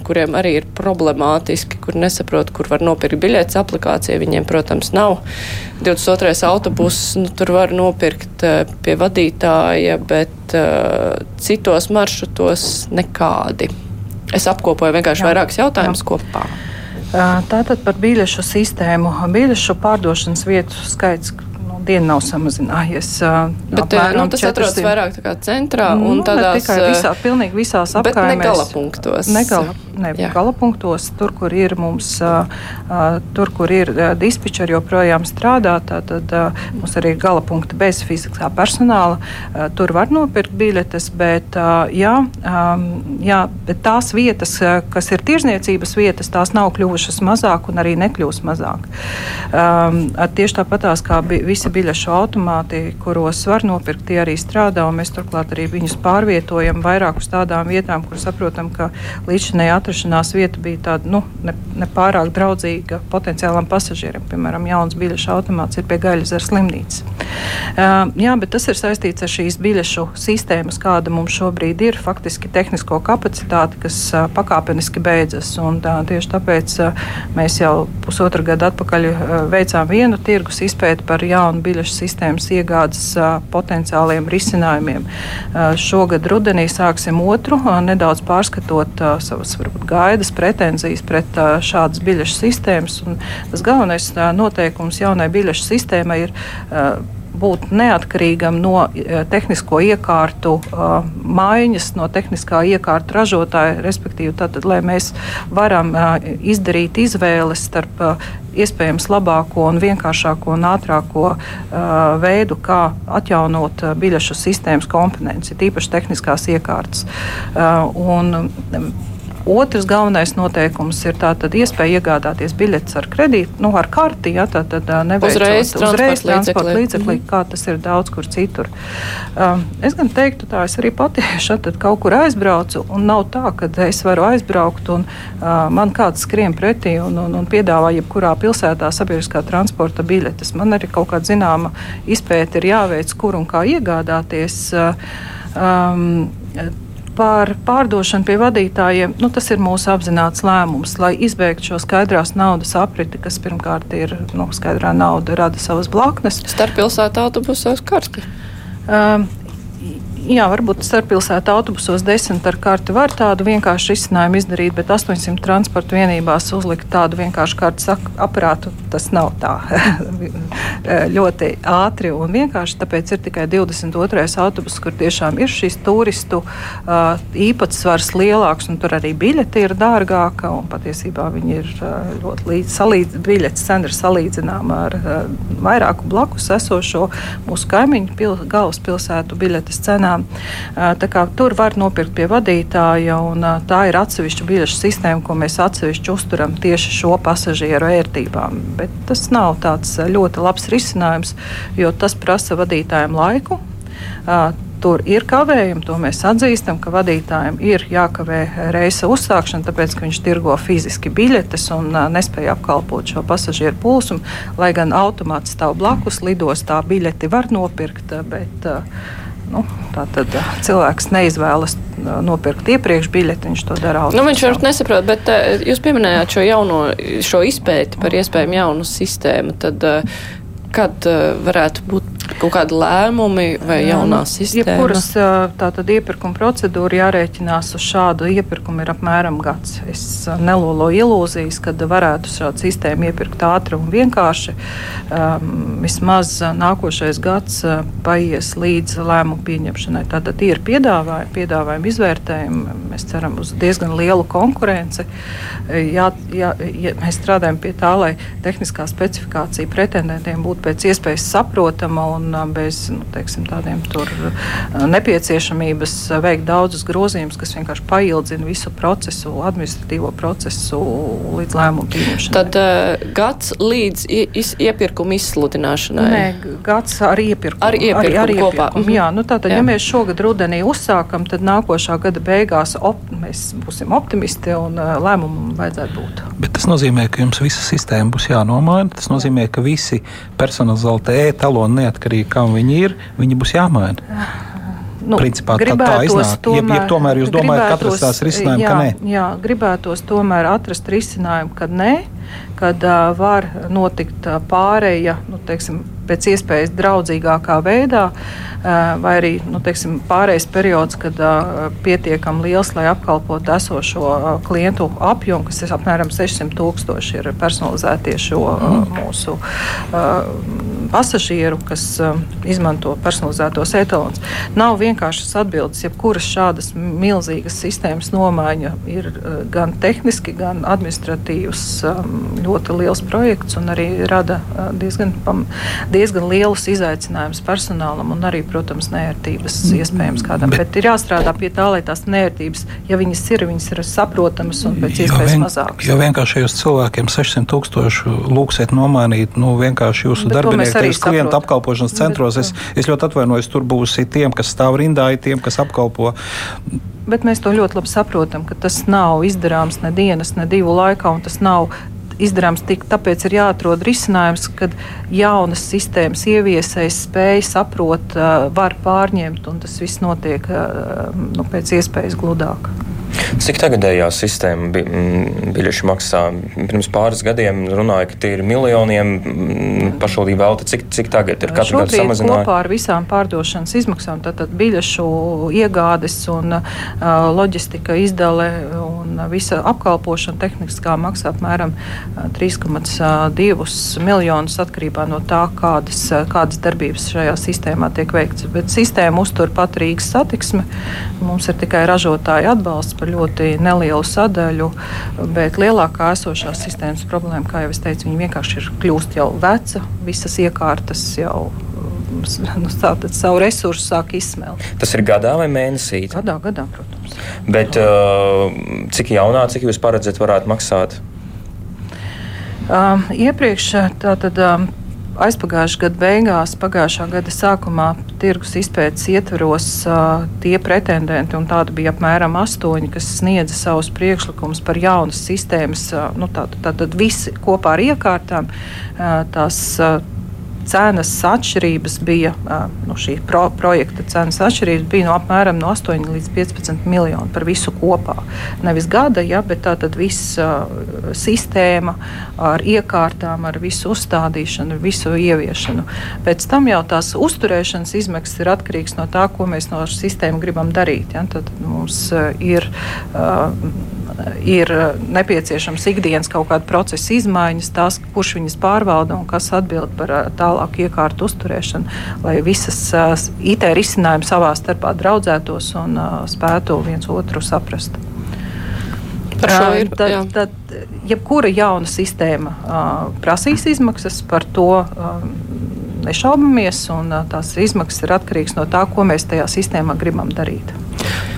kuriem arī ir problemātiski, kur nesaprot, kur var nopirkt biļetes. Aplikācija viņiem, protams, nav. 22. autobuss, nu, tur var nopirkt pie vadītāja, bet uh, citos maršrutos nekādi. Es apkopoju vienkārši jā, vairākus jautājumus kopā. Tātad par biļešu sistēmu. Biļešu pārdošanas vietu skaits dienu nav samazinājies. Bet nu, tas 400. atrodas vairāk centrā un nu, tādās. Tikai visā, pilnīgi visās apkaimēs. Ne gala punktos. Ne gala, punktos, tur, kur ir mums, tur, kur ir dispečeri joprojām strādā, tad mums arī ir gala punkti bez fiziskā personāla. Tur var nopirkt biļetes, bet, jā, jā, bet tās vietas, kas ir tirzniecības vietas, tās nav kļuvušas mazāk un arī nekļūs mazāk. Tieši tāpatās kā visi biļešu automāti, kuros var nopirkt, tie arī strādā. Mēs turklāt arī viņus pārvietojam vairāk uz tādām vietām, kur saprotam, ka līdzinējā atrašanās vieta bija tāda nu, nepārāk ne, draudzīga potenciālam pasažierim. Piemēram, jauns biļešu automāts ir pie Gaļas slimnīcas. Uh, jā, bet tas ir saistīts ar šīs biļešu sistēmas, kāda mums šobrīd ir, faktiski tehnisko kapacitāti, kas uh, pakāpeniski beidzas. Un, uh, tieši tāpēc uh, mēs jau pusotru gadu atpakaļ uh, veicām vienu tirgus izpēti par jaunu biļešu sistēmas iegādes potenciāliem risinājumiem. Šogad rudenī sāksim otru, nedaudz pārskatot savas varbūt, gaidas, pretenzijas pret šādas biļešu sistēmas. Tas galvenais noteikums jaunai biļešu sistēmai ir būt neatkarīgam no tehnisko iekārtu uh, maiņas, no tehniskā iekārtu ražotāja, respektīvi, tātad, lai mēs varam uh, izdarīt izvēles starp uh, iespējams labāko un vienkāršāko un ātrāko veidu, kā atjaunot biļešu sistēmas komponences, tīpaši tehniskās iekārtas. Un, um, Otrs galvenais noteikums ir tātad iespēja iegādāties biļetes ar kredītu, nu, ar karti, ja tā tad neveicot uzreiz, uzreiz transporta līdzeklī, mm kā tas ir daudz kur citur. Um, es gan teiktu tā, es arī pati [laughs] šeit kaut kur aizbraucu, un nav tā, ka es varu aizbraukt un uh, man kāds skrien pretī un, un, un piedāvā jebkurā pilsētā sabiedriskā transporta biļetes. Man arī kaut kāda zināma izpēta ir jāveic, kur un kā iegādāties. Uh, um, par pārdošanu pie vadītājiem, nu, tas ir mūsu apzināts lēmums, lai izbeigtu šo skaidrās naudas apriti, kas pirmkārt ir nu, skaidrā nauda, rada savas blaknes. Starppilsētu autobusos karti. Um, jā, varbūt starppilsētu autobusos desmit ar karti var tādu vienkāršu risinājumu izdarīt, bet 800 transporta vienībās uzlikt tādu vienkāršu kartes aparātu, tas nav tā [laughs] ļoti ātri un vienkārši. Tāpēc ir tikai 22. autobus, kur tiešām ir šīs turistu uh, īpatsvars lielāks, un tur arī biļete ir dārgāka. Patiesībā viņi ir uh, ļoti līdz, salīdz, biļetes cena ir salīdzināma ar uh, vairāku blakus esošo mūsu kaimiņu pil, galvaspilsētu biļetes cenām cenām. Tur var nopirkt pie vadītāja, un tā ir atsevišķa biļešu sistēma, ko mēs atsevišķi uzturam tieši šo pasažieru ērtībām. Bet tas nav tāds ļoti labs risinājums, jo tas prasa vadītājiem laiku. Tur ir kavējumi, to mēs atzīstam, ka vadītājiem ir jākavē reisa uzsākšana, tāpēc ka viņš tirgo fiziski biļetes un uh, nespēja apkalpot šo pasažieru plūsmu. Lai gan automāts stāv blakus, lidostā biļeti var nopirkt, bet uh, Nu, tā tad cilvēks neizvēlas nopirkt iepriekš biļeti, viņš to dara. Nu, viņš varbūt nesaprot, bet uh, jūs pieminējāt šo jauno, šo izpēti par iespējamu jaunu sistēmu. Tad, kad varētu būt kaut kādi lēmumi vai jaunā sistēma? Jebkuras tātad iepirkuma procedūra jārēķinās uz šādu iepirkumu ir apmēram gads. Es neloloju ilūzijas, kad varētu šādu sistēmu iepirkt ātri un vienkārši. Um, vismaz nākošais gads paies līdz lēmumu pieņemšanai. Tātad ir piedāvājumi, piedāvājumi izvērtējumi. Mēs ceram uz diezgan lielu konkurenci. Jā, jā, jā, mēs strādājam pie tā, lai tehniskā specifikācija pretendentiem būtu pēc iespējas saprotama un un bez nu, teiksim, tādiem tur nepieciešamības veikt daudzus grozījumus, kas vienkārši paildzina visu procesu, administratīvo procesu līdz lēmumu pieņemšanai. Tad uh, gads līdz is, iepirkuma izsludināšanai. Nē, gads ar iepirkumu. Ar iepirkumu, ar, ar iepirkumu kopā. Mhm. Jā, nu tātad, Jā. ja mēs šogad rudenī uzsākam, tad nākošā gada beigās op, mēs būsim optimisti un uh, lēmumu vajadzētu būt. Bet tas nozīmē, ka jums visa sistēma būs jānomaina. Tas nozīmē, ka visi personalizēti e-taloni, neatkarīgi kam viņi ir, viņi būs jāmaina. Nu, Principā tā- tā iznāk. Jeb- jeb tomēr jūs domājat, ka atrast tās risinājumu, jā, ka nē? Jā, gribētos tomēr atrast risinājumu, kad nē, kad uh, var notikt uh, pāreja, nu, teiksim, pēc iespējas draudzīgākā veidā, vai arī nu, teiksim, pārējais periods, kad pietiekami liels, lai apkalpotu esošo klientu apjomu, kas ir apmēram 600 tūkstoši, ir personalizētie šo uh, mūsu pasažieru, kas izmanto personalizētos etalons. Nav vienkāršas atbildes, jebkuras šādas milzīgas sistēmas nomaiņa ir gan tehniski, gan administratīvs ļoti liels projekts un arī rada diezgan, pam, diezgan lielus izaicinājumus personālam un arī, protams, nērtības iespējams kādam. Bet, Bet ir jāstrādā pie tā, lai tās nērtības, ja viņas ir, viņas ir saprotamas un pēc iespējas vien, mazākas. jo vienkāršajos cilvēkiem 600 tūkstošu lūksiet nomainīt, nu vienkārši jūsu Bet darbinieki klientu saprotam. apkalpošanas centros. Es, es ļoti atvainojos, tur būs tiem, kas stāv rindā, ir tiem, kas apkalpo. Bet mēs to ļoti labi saprotam, ka tas nav izdarāms ne dienas, ne divu laikā, un tas nav izdarāms tik. Tāpēc ir jāatrod risinājums, kad jaunas sistēmas ieviesējs spēj, saprot, var pārņemt, un tas viss notiek nu, pēc iespējas gludāk. Cik tagadējā sistēma bi mm, biļešu maksā? Pirms pāris gadiem runāja, ka tie ir miljoniem mm, pašvaldību velti. Cik, cik tagad ir katru gadu samazinājumu? kopā ar visām pārdošanas izmaksām, tātad biļešu iegādes un uh, loģistika izdale un visa apkalpošana tehniskā maksā apmēram 3,2 miljonus atkarībā no tā, kādas, kādas darbības šajā sistēmā tiek veikts. Bet sistēma uztur pat Rīgas satiksme. Mums ir tikai ražotāja atbalsts par ļoti nelielu sadaļu, bet lielākā esošās sistēmas problēma, kā jau es teicu, viņi vienkārši ir kļūst jau veca, visas iekārtas jau nu, tātad savu resursu sāk izsmelt. Tas ir gadā vai mēnesī? Gadā, gadā, protams. Bet uh, cik jaunā, cik jūs paredzat, varētu maksāt? Um, iepriekš tātad. Um, Aizpagājušā gada beigās, pagājušā gada sākumā tirgus izpētes ietveros uh, tie pretendenti, un tādi bija apmēram astoņi, kas sniedza savus priekšlikumus par jaunas sistēmas, uh, nu, tātad tā, tā, visi kopā ar iekārtām. Uh, tās, uh, cenas atšķirības bija, nu, šī pro, projekta cenas atšķirības bija no apmēram no 8 līdz 15 miljoni par visu kopā. Nevis gada, ja, bet tā tad viss sistēma ar iekārtām, ar visu uzstādīšanu, ar visu ieviešanu. Pēc tam jau tās uzturēšanas izmaksas ir atkarīgs no tā, ko mēs no sistēmas gribam darīt. Ja. Tad mums ir. Uh, ir nepieciešams ikdienas kaut kāda procesa izmaiņas, tās, kurš viņas pārvalda un kas atbild par tālāku iekārtu uzturēšanu, lai visas IT risinājumi savā starpā draudzētos un spētu viens otru saprast. Par šo ir tad, tad, jebkura jauna sistēma uh, prasīs izmaksas, par to uh, nešaubamies, un uh, tās izmaksas ir atkarīgas no tā, ko mēs tajā sistēmā gribam darīt.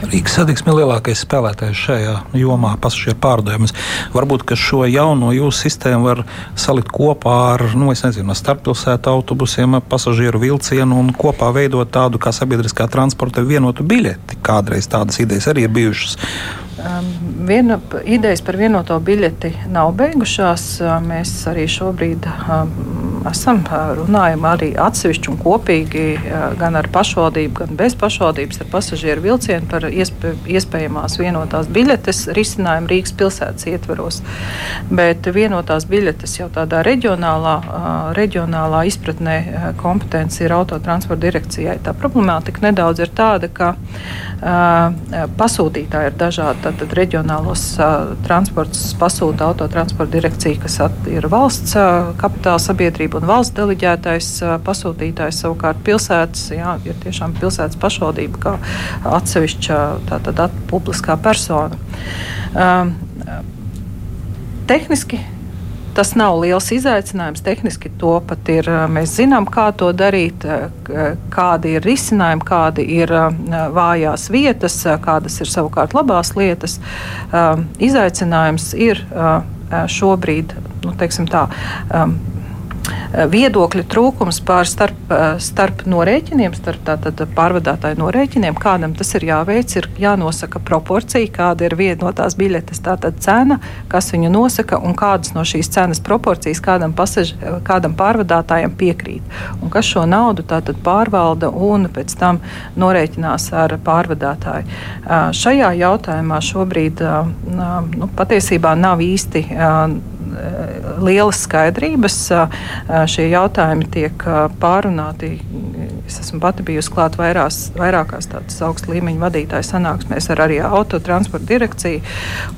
Rīgas satiksme lielākais spēlētājs šajā jomā, pasažieru pārdevumus. Varbūt šo jauno jūsu sistēmu var salikt kopā ar nu, nezinu, starppilsētu autobusiem, pasažieru vilcienu un kopā veidot tādu kā sabiedriskā transporta vienotu biļeti. Kādreiz tādas idejas arī ir bijušas. Um, viena idejas par vienoto biļeti nav beigušās. Mēs arī šobrīd esam runājam arī atsevišķi un kopīgi gan ar pašvaldību, gan bez pašvaldības ar pasažieru vilcienu par iespē, iespējamās vienotās biļetes risinājumu Rīgas pilsētas ietveros. Bet vienotās biļetes jau tādā reģionālā, reģionālā izpratnē kompetence ir autotransporta direkcijai. Tā problemātika nedaudz ir tāda, ka pasūtītāji ir dažādi. Tātad reģionālos uh, transportus pasūta autotransporta direkcija, kas at, ir valsts uh, kapitāla sabiedrība un valsts deleģētais uh, pasūtītājs. Savukārt pilsētas jā, ir tiešām pilsētas pašvaldība kā atsevišķa tātad, at, publiskā persona. Um, tehniski tas nav liels izaicinājums. Tehniski to pat ir. Mēs zinām, kā to darīt, kādi ir risinājumi, kādi ir vājās vietas, kādas ir savukārt labās lietas. Izaicinājums ir šobrīd, nu, teiksim tā Eh, viedokļu trūkums par starp, eh, starp norēķiniem, starp tātad pārvadātāju norēķiniem, kādam tas ir jāveic, ir jānosaka proporcija, kāda ir viena no tās biļetes, tātad cena, kas viņu nosaka un kādas no šīs cenas proporcijas kādam, pasaž, kādam pārvadātājam piekrīt. Un kas šo naudu tātad pārvalda un pēc tam norēķinās ar pārvadātāju. Eh, šajā jautājumā šobrīd nu, patiesībā nav īsti lielas skaidrības. Šie jautājumi tiek pārunāti. Es esmu pati bijusi klāt vairās, vairākās tādas augsta līmeņa vadītāju sanāksmēs ar arī autotransporta direkciju.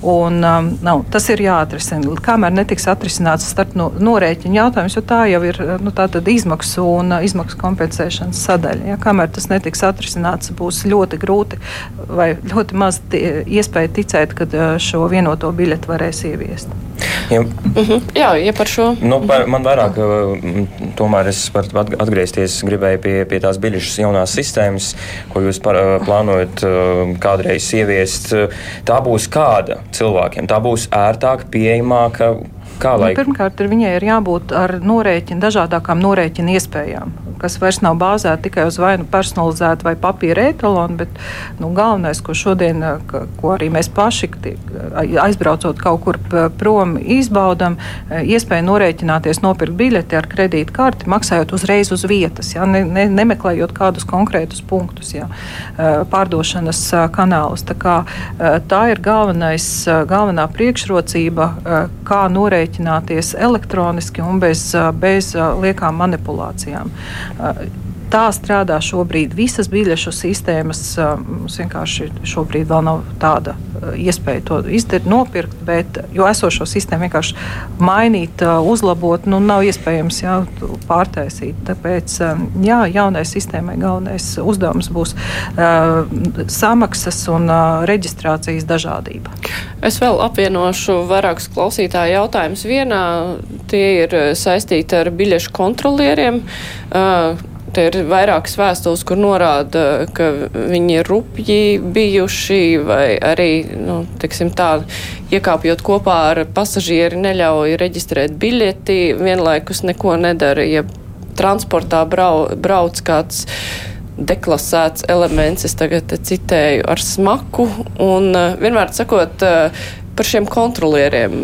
Un, nav, tas ir jāatrisina. Kamēr netiks atrisināts starp no, norēķinu jautājums, jo tā jau ir nu, izmaksu un izmaksu kompensēšanas sadaļa. Ja, kamēr tas netiks atrisināts, būs ļoti grūti vai ļoti maz iespēja ticēt, ka šo vienoto biļeti varēs ieviest. Ja, mm -hmm. Jā, ja par šo. Nu, par, man vairāk, tomēr es atgriezties, gribēju pie, pie tās biļešu jaunās sistēmas, ko jūs par, plānojat kādreiz ieviest. Tā būs kāda cilvēkiem? Tā būs ērtāka, pieejamāka. Kā, lai... nu, pirmkārt, ir viņai ir jābūt ar norēķinu, dažādākām norēķinu iespējām kas vairs nav bāzēta tikai uz vai nu personalizētu vai papīra etalonu, bet nu, galvenais, ko šodien, ko arī mēs paši aizbraucot kaut kur prom izbaudam, iespēja norēķināties, nopirkt biļeti ar kredītkarti, maksājot uzreiz uz vietas, ja, ne, ne, nemeklējot kādus konkrētus punktus, ja, pārdošanas kanālus. Tā, kā, tā ir galvenais, galvenā priekšrocība, kā norēķināties elektroniski un bez, bez liekām manipulācijām. Tā strādā šobrīd visas biļešu sistēmas. Mums vienkārši šobrīd vēl nav tāda iespēja to izdarīt, nopirkt, bet jo esošo sistēmu vienkārši mainīt, uzlabot, nu, nav iespējams jā, pārtaisīt. Tāpēc jā, jaunai sistēmai galvenais uzdevums būs uh, samaksas un uh, reģistrācijas dažādība. Es vēl apvienošu vairākus klausītāju jautājumus. Vienā tie ir saistīti ar biļešu kontrolieriem. Uh, Te ir vairākas vēstules, kur norāda, ka viņi ir rupji bijuši vai arī, nu, teiksim tā, iekāpjot kopā ar pasažieri neļauj reģistrēt biļeti, vienlaikus neko nedara, ja transportā brau, brauc kāds deklasēts elements, es tagad citēju, ar smaku, un vienmēr sakot par šiem kontrolieriem,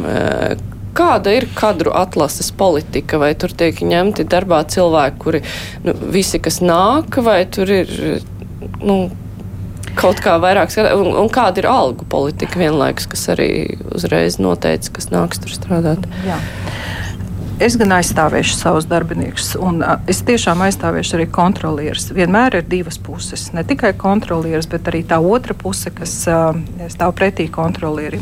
Kāda ir kadru atlases politika? Vai tur tiek ņemti darbā cilvēki, kuri nu, visi, kas nāk, vai tur ir nu, kaut kā vairāk skatīt? Un, un kāda ir algu politika vienlaikus, kas arī uzreiz noteica, kas nāks tur strādāt? Jā. Es gan aizstāvēšu savus darbiniekus, un es tiešām aizstāvēšu arī kontrolierus. Vienmēr ir divas puses. Ne tikai kontrolieris, bet arī tā otra puse, kas stāv pretī kontrolierim.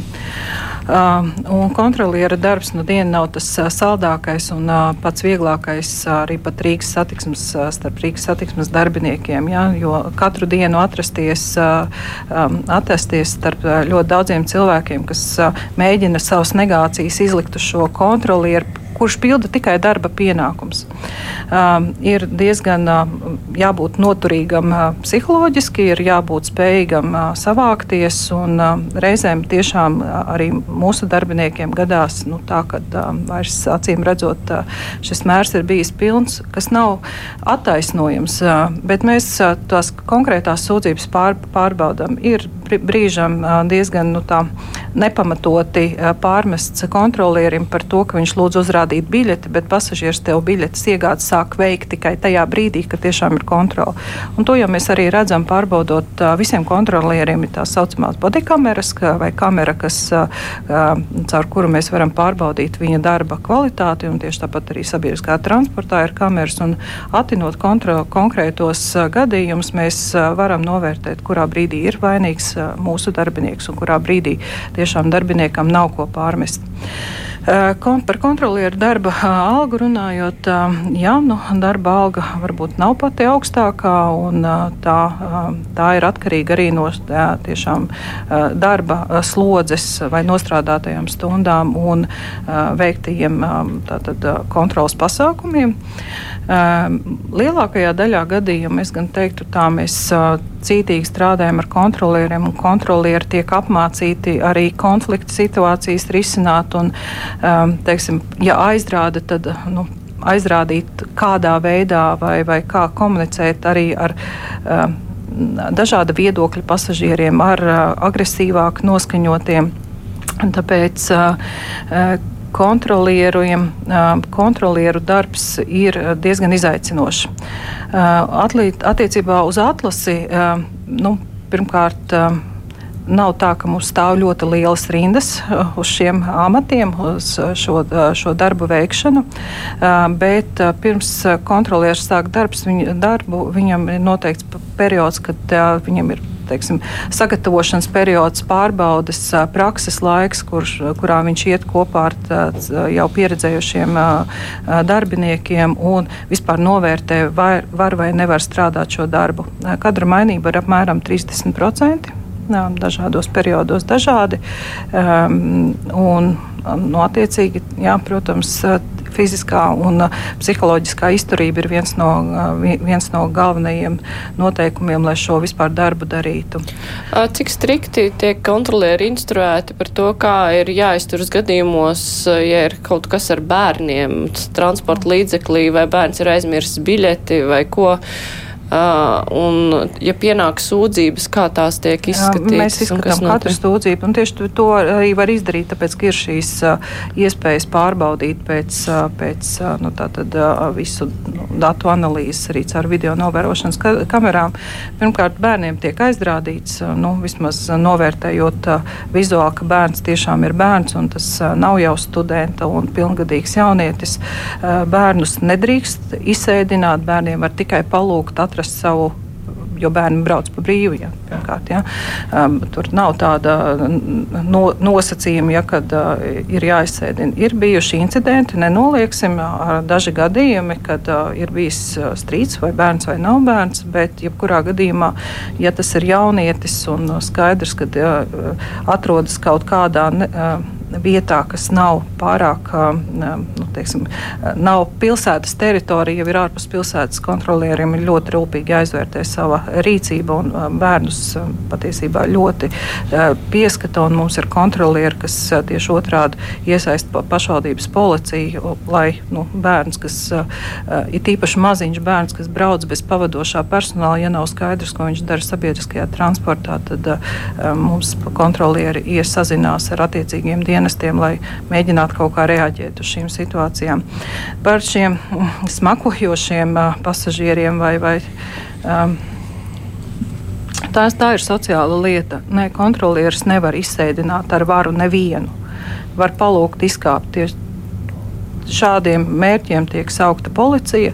Uh, kontroliera darbs nu diena nav tas saldākais un pats vieglākais arī pat Rīgas satiksmes, starp Rīgas satiksmes darbiniekiem. Ja, jo katru dienu atrasties, atrasties starp ļoti daudziem cilvēkiem, kas mēģina savas negācijas izlikt uz šo kontrolieru kurš pilda tikai darba pienākums. Um, ir diezgan uh, jābūt noturīgam uh, psiholoģiski, ir jābūt spējīgam uh, savākties, un uh, reizēm tiešām uh, arī mūsu darbiniekiem gadās nu, tā, ka uh, vairs acīm redzot, uh, šis mērs ir bijis pilns, kas nav attaisnojams, uh, bet mēs uh, tās konkrētās sūdzības pār, pārbaudam. Ir brīžam uh, diezgan nu, tā, nepamatoti uh, pārmests kontrolierim par to, ka viņš lūdz uzrādīt uzrādīt biļeti, bet pasažieris tev biļetes iegādes sāk veikt tikai tajā brīdī, kad tiešām ir kontrole. Un to jau mēs arī redzam, pārbaudot visiem kontrolieriem, ir tā saucamās bodykameras vai kamera, kas, caur kuru mēs varam pārbaudīt viņa darba kvalitāti. Tieši tāpat arī sabiedriskā transportā ir kameras. Un atinot kontro, konkrētos gadījumus, mēs varam novērtēt, kurā brīdī ir vainīgs mūsu darbinieks un kurā brīdī tiešām darbiniekam nav ko pārmest. Kon, par kontrolieru darba algu runājot, jā, nu, darba alga varbūt nav pati augstākā, un tā, tā ir atkarīga arī no tiešām darba slodzes vai nostrādātajām stundām un veiktajiem tātad, kontrolas pasākumiem. Lielākajā daļā gadījumu es gan teiktu, tā mēs cītīgi strādājam ar kontrolieriem, un kontrolieri tiek apmācīti arī konflikta situācijas risināt. Un, teiksim, ja aizrāda, tad nu, aizrādīt, kādā veidā vai, vai kā komunicēt arī ar dažāda viedokļa pasažieriem, ar agresīvāk noskaņotiem. Tāpēc kontrolieriem, kontrolieru darbs ir diezgan izaicinošs. Attiecībā uz atlasi, nu, pirmkārt, nav tā, ka mums stāv ļoti lielas rindas uz šiem amatiem, uz šo, šo darbu veikšanu. Bet pirms kontrolieris sāk darbs, viņa, darbu, viņam ir noteikts periods, kad viņam ir teiksim, sagatavošanas periods, pārbaudas, prakses laiks, kurš, kurā viņš iet kopā ar tā, jau pieredzējušiem darbiniekiem un vispār novērtē, vai var vai nevar strādāt šo darbu. Kadra mainība ir apmēram 30%. Dažādos periodos dažādi. Um, un, nu, attiecīgi, jā, protams, fiziskā un uh, psiholoģiskā izturība ir viens no, uh, viens no galvenajiem noteikumiem, lai šo vispār darbu darītu. Cik strikti tiek kontrolieri instruēti par to, kā ir jāizturas gadījumos, ja ir kaut kas ar bērniem, transporta līdzeklī, vai bērns ir aizmirsis biļeti vai ko? Uh, un, ja pienāk sūdzības, kā tās tiek izskatītas? Mēs izskatām katru sūdzību, un tieši to arī var izdarīt, tāpēc, ka ir šīs uh, iespējas pārbaudīt pēc, uh, pēc nu, tātad, visu nu, datu analīzes arī caur video novērošanas ka kamerām. Pirmkārt, bērniem tiek aizrādīts, nu, vismaz novērtējot vizuāli, ka bērns tiešām ir bērns, un tas nav jau studenta un pilngadīgs jaunietis. Bērnus nedrīkst izsēdināt, bērniem var tikai palūgt atrast atrast savu jo bērni brauc pa brīvu. Ja, pirmkārt, ja. Um, tur nav tāda no, nosacījuma, ja, kad uh, ir jāizsēdina. Ir bijuši incidenti, nenolieksim, uh, daži gadījumi, kad uh, ir bijis uh, strīds vai bērns vai nav bērns, bet jebkurā gadījumā, ja tas ir jaunietis un uh, skaidrs, ka uh, atrodas kaut kādā. Ne, uh, vietā, kas nav pārāk, nu, teiksim, nav pilsētas teritorija, jau ir ārpus pilsētas kontrolieriem, ir ļoti rūpīgi jāizvērtē sava rīcība un bērnus patiesībā ļoti pieskata, mums ir kontrolieri, kas tieši otrādi iesaist pašvaldības policiju, lai nu, bērns, kas ir tīpaši maziņš bērns, kas brauc bez pavadošā personāla, ja nav skaidrs, ko viņš dara sabiedriskajā transportā, tad mums kontrolieri iesazinās ar attiecīgiem dienestiem dienestiem, lai mēģinātu kaut kā reaģēt uz šīm situācijām. Par šiem smakojošiem uh, pasažieriem vai, vai um, tās, tā ir sociāla lieta. Ne, kontrolieris nevar izsēdināt ar varu nevienu. Var palūgt izkāpt tieši šādiem mērķiem tiek saukta policija.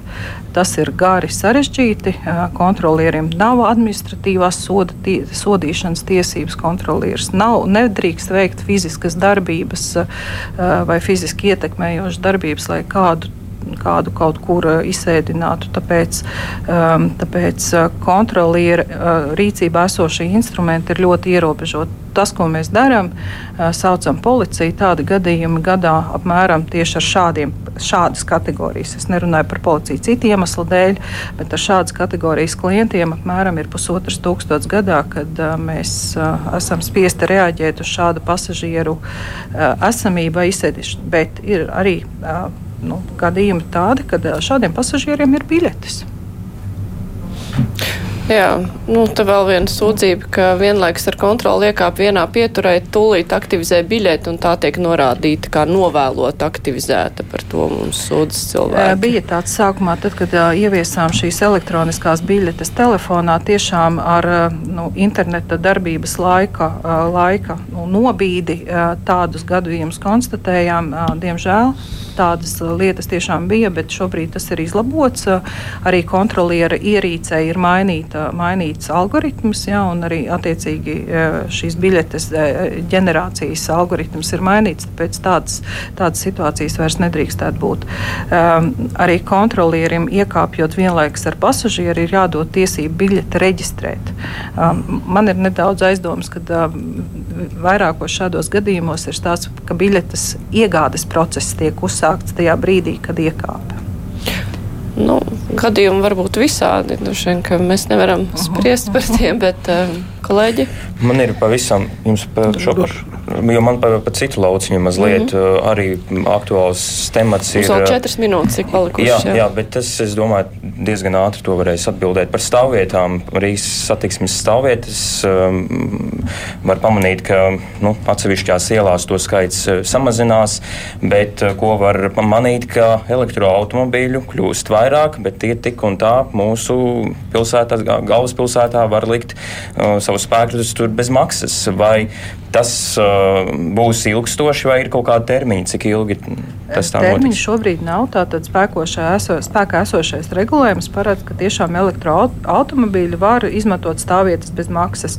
Tas ir gari sarežģīti. Kontrolieriem nav administratīvās soda, tie, sodīšanas tiesības. Kontrolieris nav, nedrīkst veikt fiziskas darbības vai fiziski ietekmējošas darbības, lai kādu kādu kaut kur izsēdinātu. Tāpēc, um, tāpēc kontroliera uh, rīcībā esošie instrumenti ir ļoti ierobežoti. Tas, ko mēs darām, uh, saucam policiju. Tādi gadījumi gadā apmēram tieši ar šādiem, šādas kategorijas. Es nerunāju par policiju citu iemeslu dēļ, bet ar šādas kategorijas klientiem apmēram ir pusotras tūkstots gadā, kad uh, mēs uh, esam spiesti reaģēt uz šādu pasažieru uh, esamību vai izsēdišanu. Bet ir arī uh, nu, gadījumi tādi, ka šādiem pasažieriem ir biļetes. Jā, nu, tā vēl viena sūdzība, ka vienlaikus ar kontroli iekāp vienā pieturē, tūlīt aktivizē biļeti un tā tiek norādīta kā novēlot aktivizēta. Par to mums sūdzas cilvēki. Bija tāds sākumā, tad, kad ieviesām šīs elektroniskās biļetes telefonā, tiešām ar nu, interneta darbības laika, laika nu, nobīdi tādus gadījumus konstatējām, diemžēl tādas lietas tiešām bija, bet šobrīd tas ir izlabots. Arī kontroliera ierīcē ir mainīta, mainīts algoritms, ja, un arī attiecīgi šīs biļetes ģenerācijas algoritms ir mainīts, tāpēc tādas, tādas situācijas vairs nedrīkstētu būt. Um, arī kontrolierim iekāpjot vienlaikus ar pasažieru ir jādod tiesību biļeti reģistrēt. Um, man ir nedaudz aizdomas, ka um, vairākos šādos gadījumos ir stāsts, ka biļetes iegādes process tiek uzsākts tajā brīdī, kad iekāpa. Nu, gadījumi var būt visādi. Dušien, mēs nevaram spriest par tiem, bet uh, kolēģi. Man ir pavisam jums par šo par jo man pa, pa citu lauciņu mazliet mm -hmm. arī aktuāls temats ir. Vēl četras minūtes, cik palikušas. Jā, jā, jā, bet tas, es domāju, diezgan ātri to varēs atbildēt par stāvvietām. Rīgas satiksmes stāvvietas um, var pamanīt, ka nu, atsevišķās ielās to skaits samazinās, bet ko var pamanīt, ka elektroautomobīļu kļūst vairāk, bet tie tik un tā mūsu pilsētā, galvaspilsētā var likt uh, savus spēkus tur bez maksas. Vai Tas uh, būs ilgstoši vai ir kaut kāda termiņa, cik ilgi tas tā Termiņš notiks? šobrīd nav. Tātad eso, spēkā esošais regulējums paredz, ka tiešām elektroautomobīļi var izmantot stāvvietas bez maksas.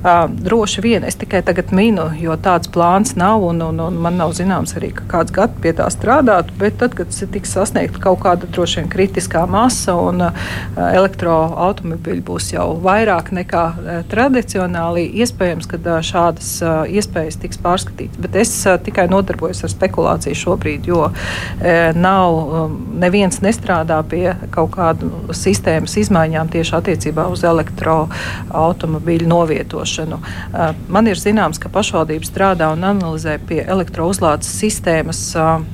Uh, droši vien es tikai tagad minu, jo tāds plāns nav un, un, un man nav zināms arī, ka kāds gads pie tā strādātu. Bet tad, kad tiks sasniegta kaut kāda droši vien kritiskā masa un uh, elektroautomobīļi būs jau vairāk nekā uh, tradicionāli, iespējams, ka uh, šādas uh, iespējas tiks pārskatītas. Bet es tikai nodarbojos ar spekulāciju šobrīd, jo nav, neviens nestrādā pie kaut kādu sistēmas izmaiņām tieši attiecībā uz elektroautomobīļu novietošanu. Man ir zināms, ka pašvaldība strādā un analizē pie elektrouzlādes sistēmas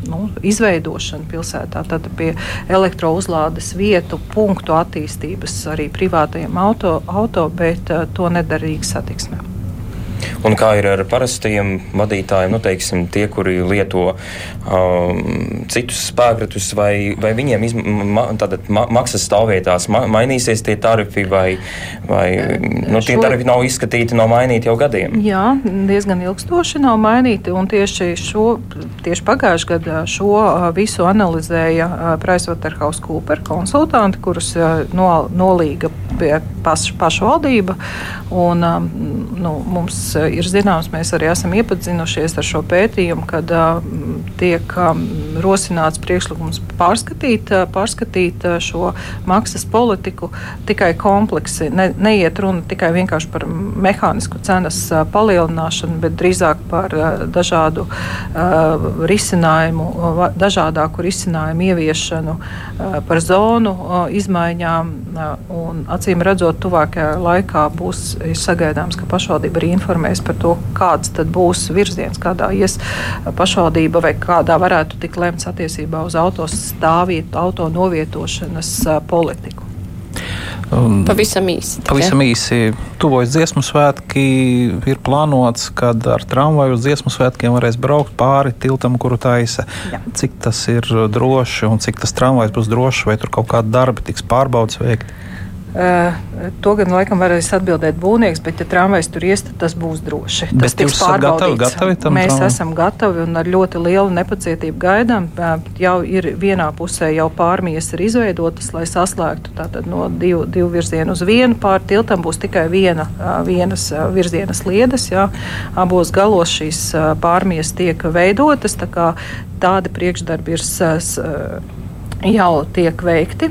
nu, izveidošanu pilsētā, tad pie elektrouzlādes vietu punktu attīstības arī privātajiem auto, auto bet to nedara Rīgas satiksmē. Un kā ir ar parastajiem vadītājiem, nu, teiksim, tie, kuri lieto um, citus spēkratus, vai, vai viņiem izma, ma, tātad, ma, maksas stāvvietās ma, mainīsies tie tarifi, vai, vai nu, tie tarifi nav izskatīti, nav mainīti jau gadiem? Jā, diezgan ilgstoši nav mainīti, un tieši, šo, tieši pagājušajā gadā šo visu analizēja PricewaterhouseCoopers konsultanti, kurus uh, no, nolīga paš, pašvaldība. Un, nu, mums ir zināms, mēs arī esam iepazinušies ar šo pētījumu, kad uh, tiek um, rosināts priekšlikums pārskatīt, uh, pārskatīt šo maksas politiku tikai kompleksi. Ne, neiet runa tikai vienkārši par mehānisku cenas palielināšanu, bet drīzāk par dažādu risinājumu, dažādāku risinājumu ieviešanu, par zonu izmaiņām. Un, acīm redzot, tuvākajā laikā būs sagaidāms, ka pašvaldība arī informēs par to, kāds būs virziens, kādā ies pašvaldība vai kādā varētu tikt lemts attiecībā uz autostāvvietu, auto novietošanas politiku. Un pavisam īsi. Pavisam īsi. Tuvojas dziesmu svētki. Ir plānots, ka ar tramvaju uz dziesmu svētkiem varēs braukt pāri tiltam, kuru taisa. Jā. Cik tas ir droši un cik tas tramvajs būs drošs, vai tur kaut kādi darbi tiks pārbaudas veikti? Uh, to gan laikam varēs atbildēt būvnieks, bet, ja tramvajs tur ies, tad tas būs droši. Tas bet tiks pārbaudīts. Gatavi, gatavi Mēs tramvai? esam gatavi un ar ļoti lielu nepacietību gaidām. Uh, jau ir vienā pusē jau pārmijas ir izveidotas, lai saslēgtu tātad no divu, divu virzienu uz vienu. Pār tiltam būs tikai viena, uh, vienas virzienas liedas. Jā. Abos galos šīs pārmijas tiek veidotas. Tā tādi priekšdarbi ir jau tiek veikti.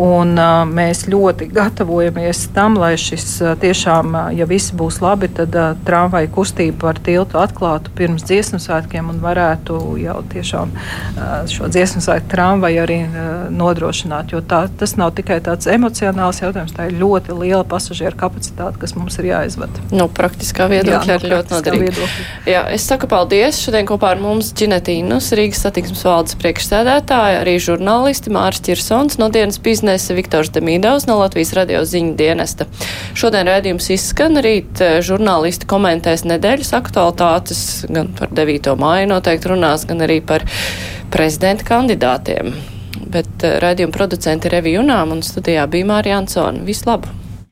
Un, uh, mēs ļoti gatavojamies tam, lai šis uh, tiešām, uh, ja viss būs labi, tad uh, tramvaju kustību par tiltu atklātu pirms dziesmu svētkiem un varētu jau tiešām uh, šo dziesmu svētku tramvaju arī uh, nodrošināt. Jo tā, tas nav tikai tāds emocionāls jautājums, tā ir ļoti liela pasažieru kapacitāte, kas mums ir jāizvada. Nu, praktiskā viedokļa ir ļoti noderīga. Jā, es saku paldies. Šodien kopā ar mums Ģinetīnus, Rīgas satiksmes valdes priekšsēdētāja, arī žurnālisti žurnālisti Mārs Čirsons no dienas biznesa, Viktors Demīdovs no Latvijas radio ziņu dienesta. Šodien rēdījums izskan, rīt eh, žurnālisti komentēs nedēļas aktualitātes, gan par 9. māju noteikti runās, gan arī par prezidenta kandidātiem. Bet eh, rēdījuma producenti ir Evi Junām un studijā bija Mārija Ansona. Visu labu!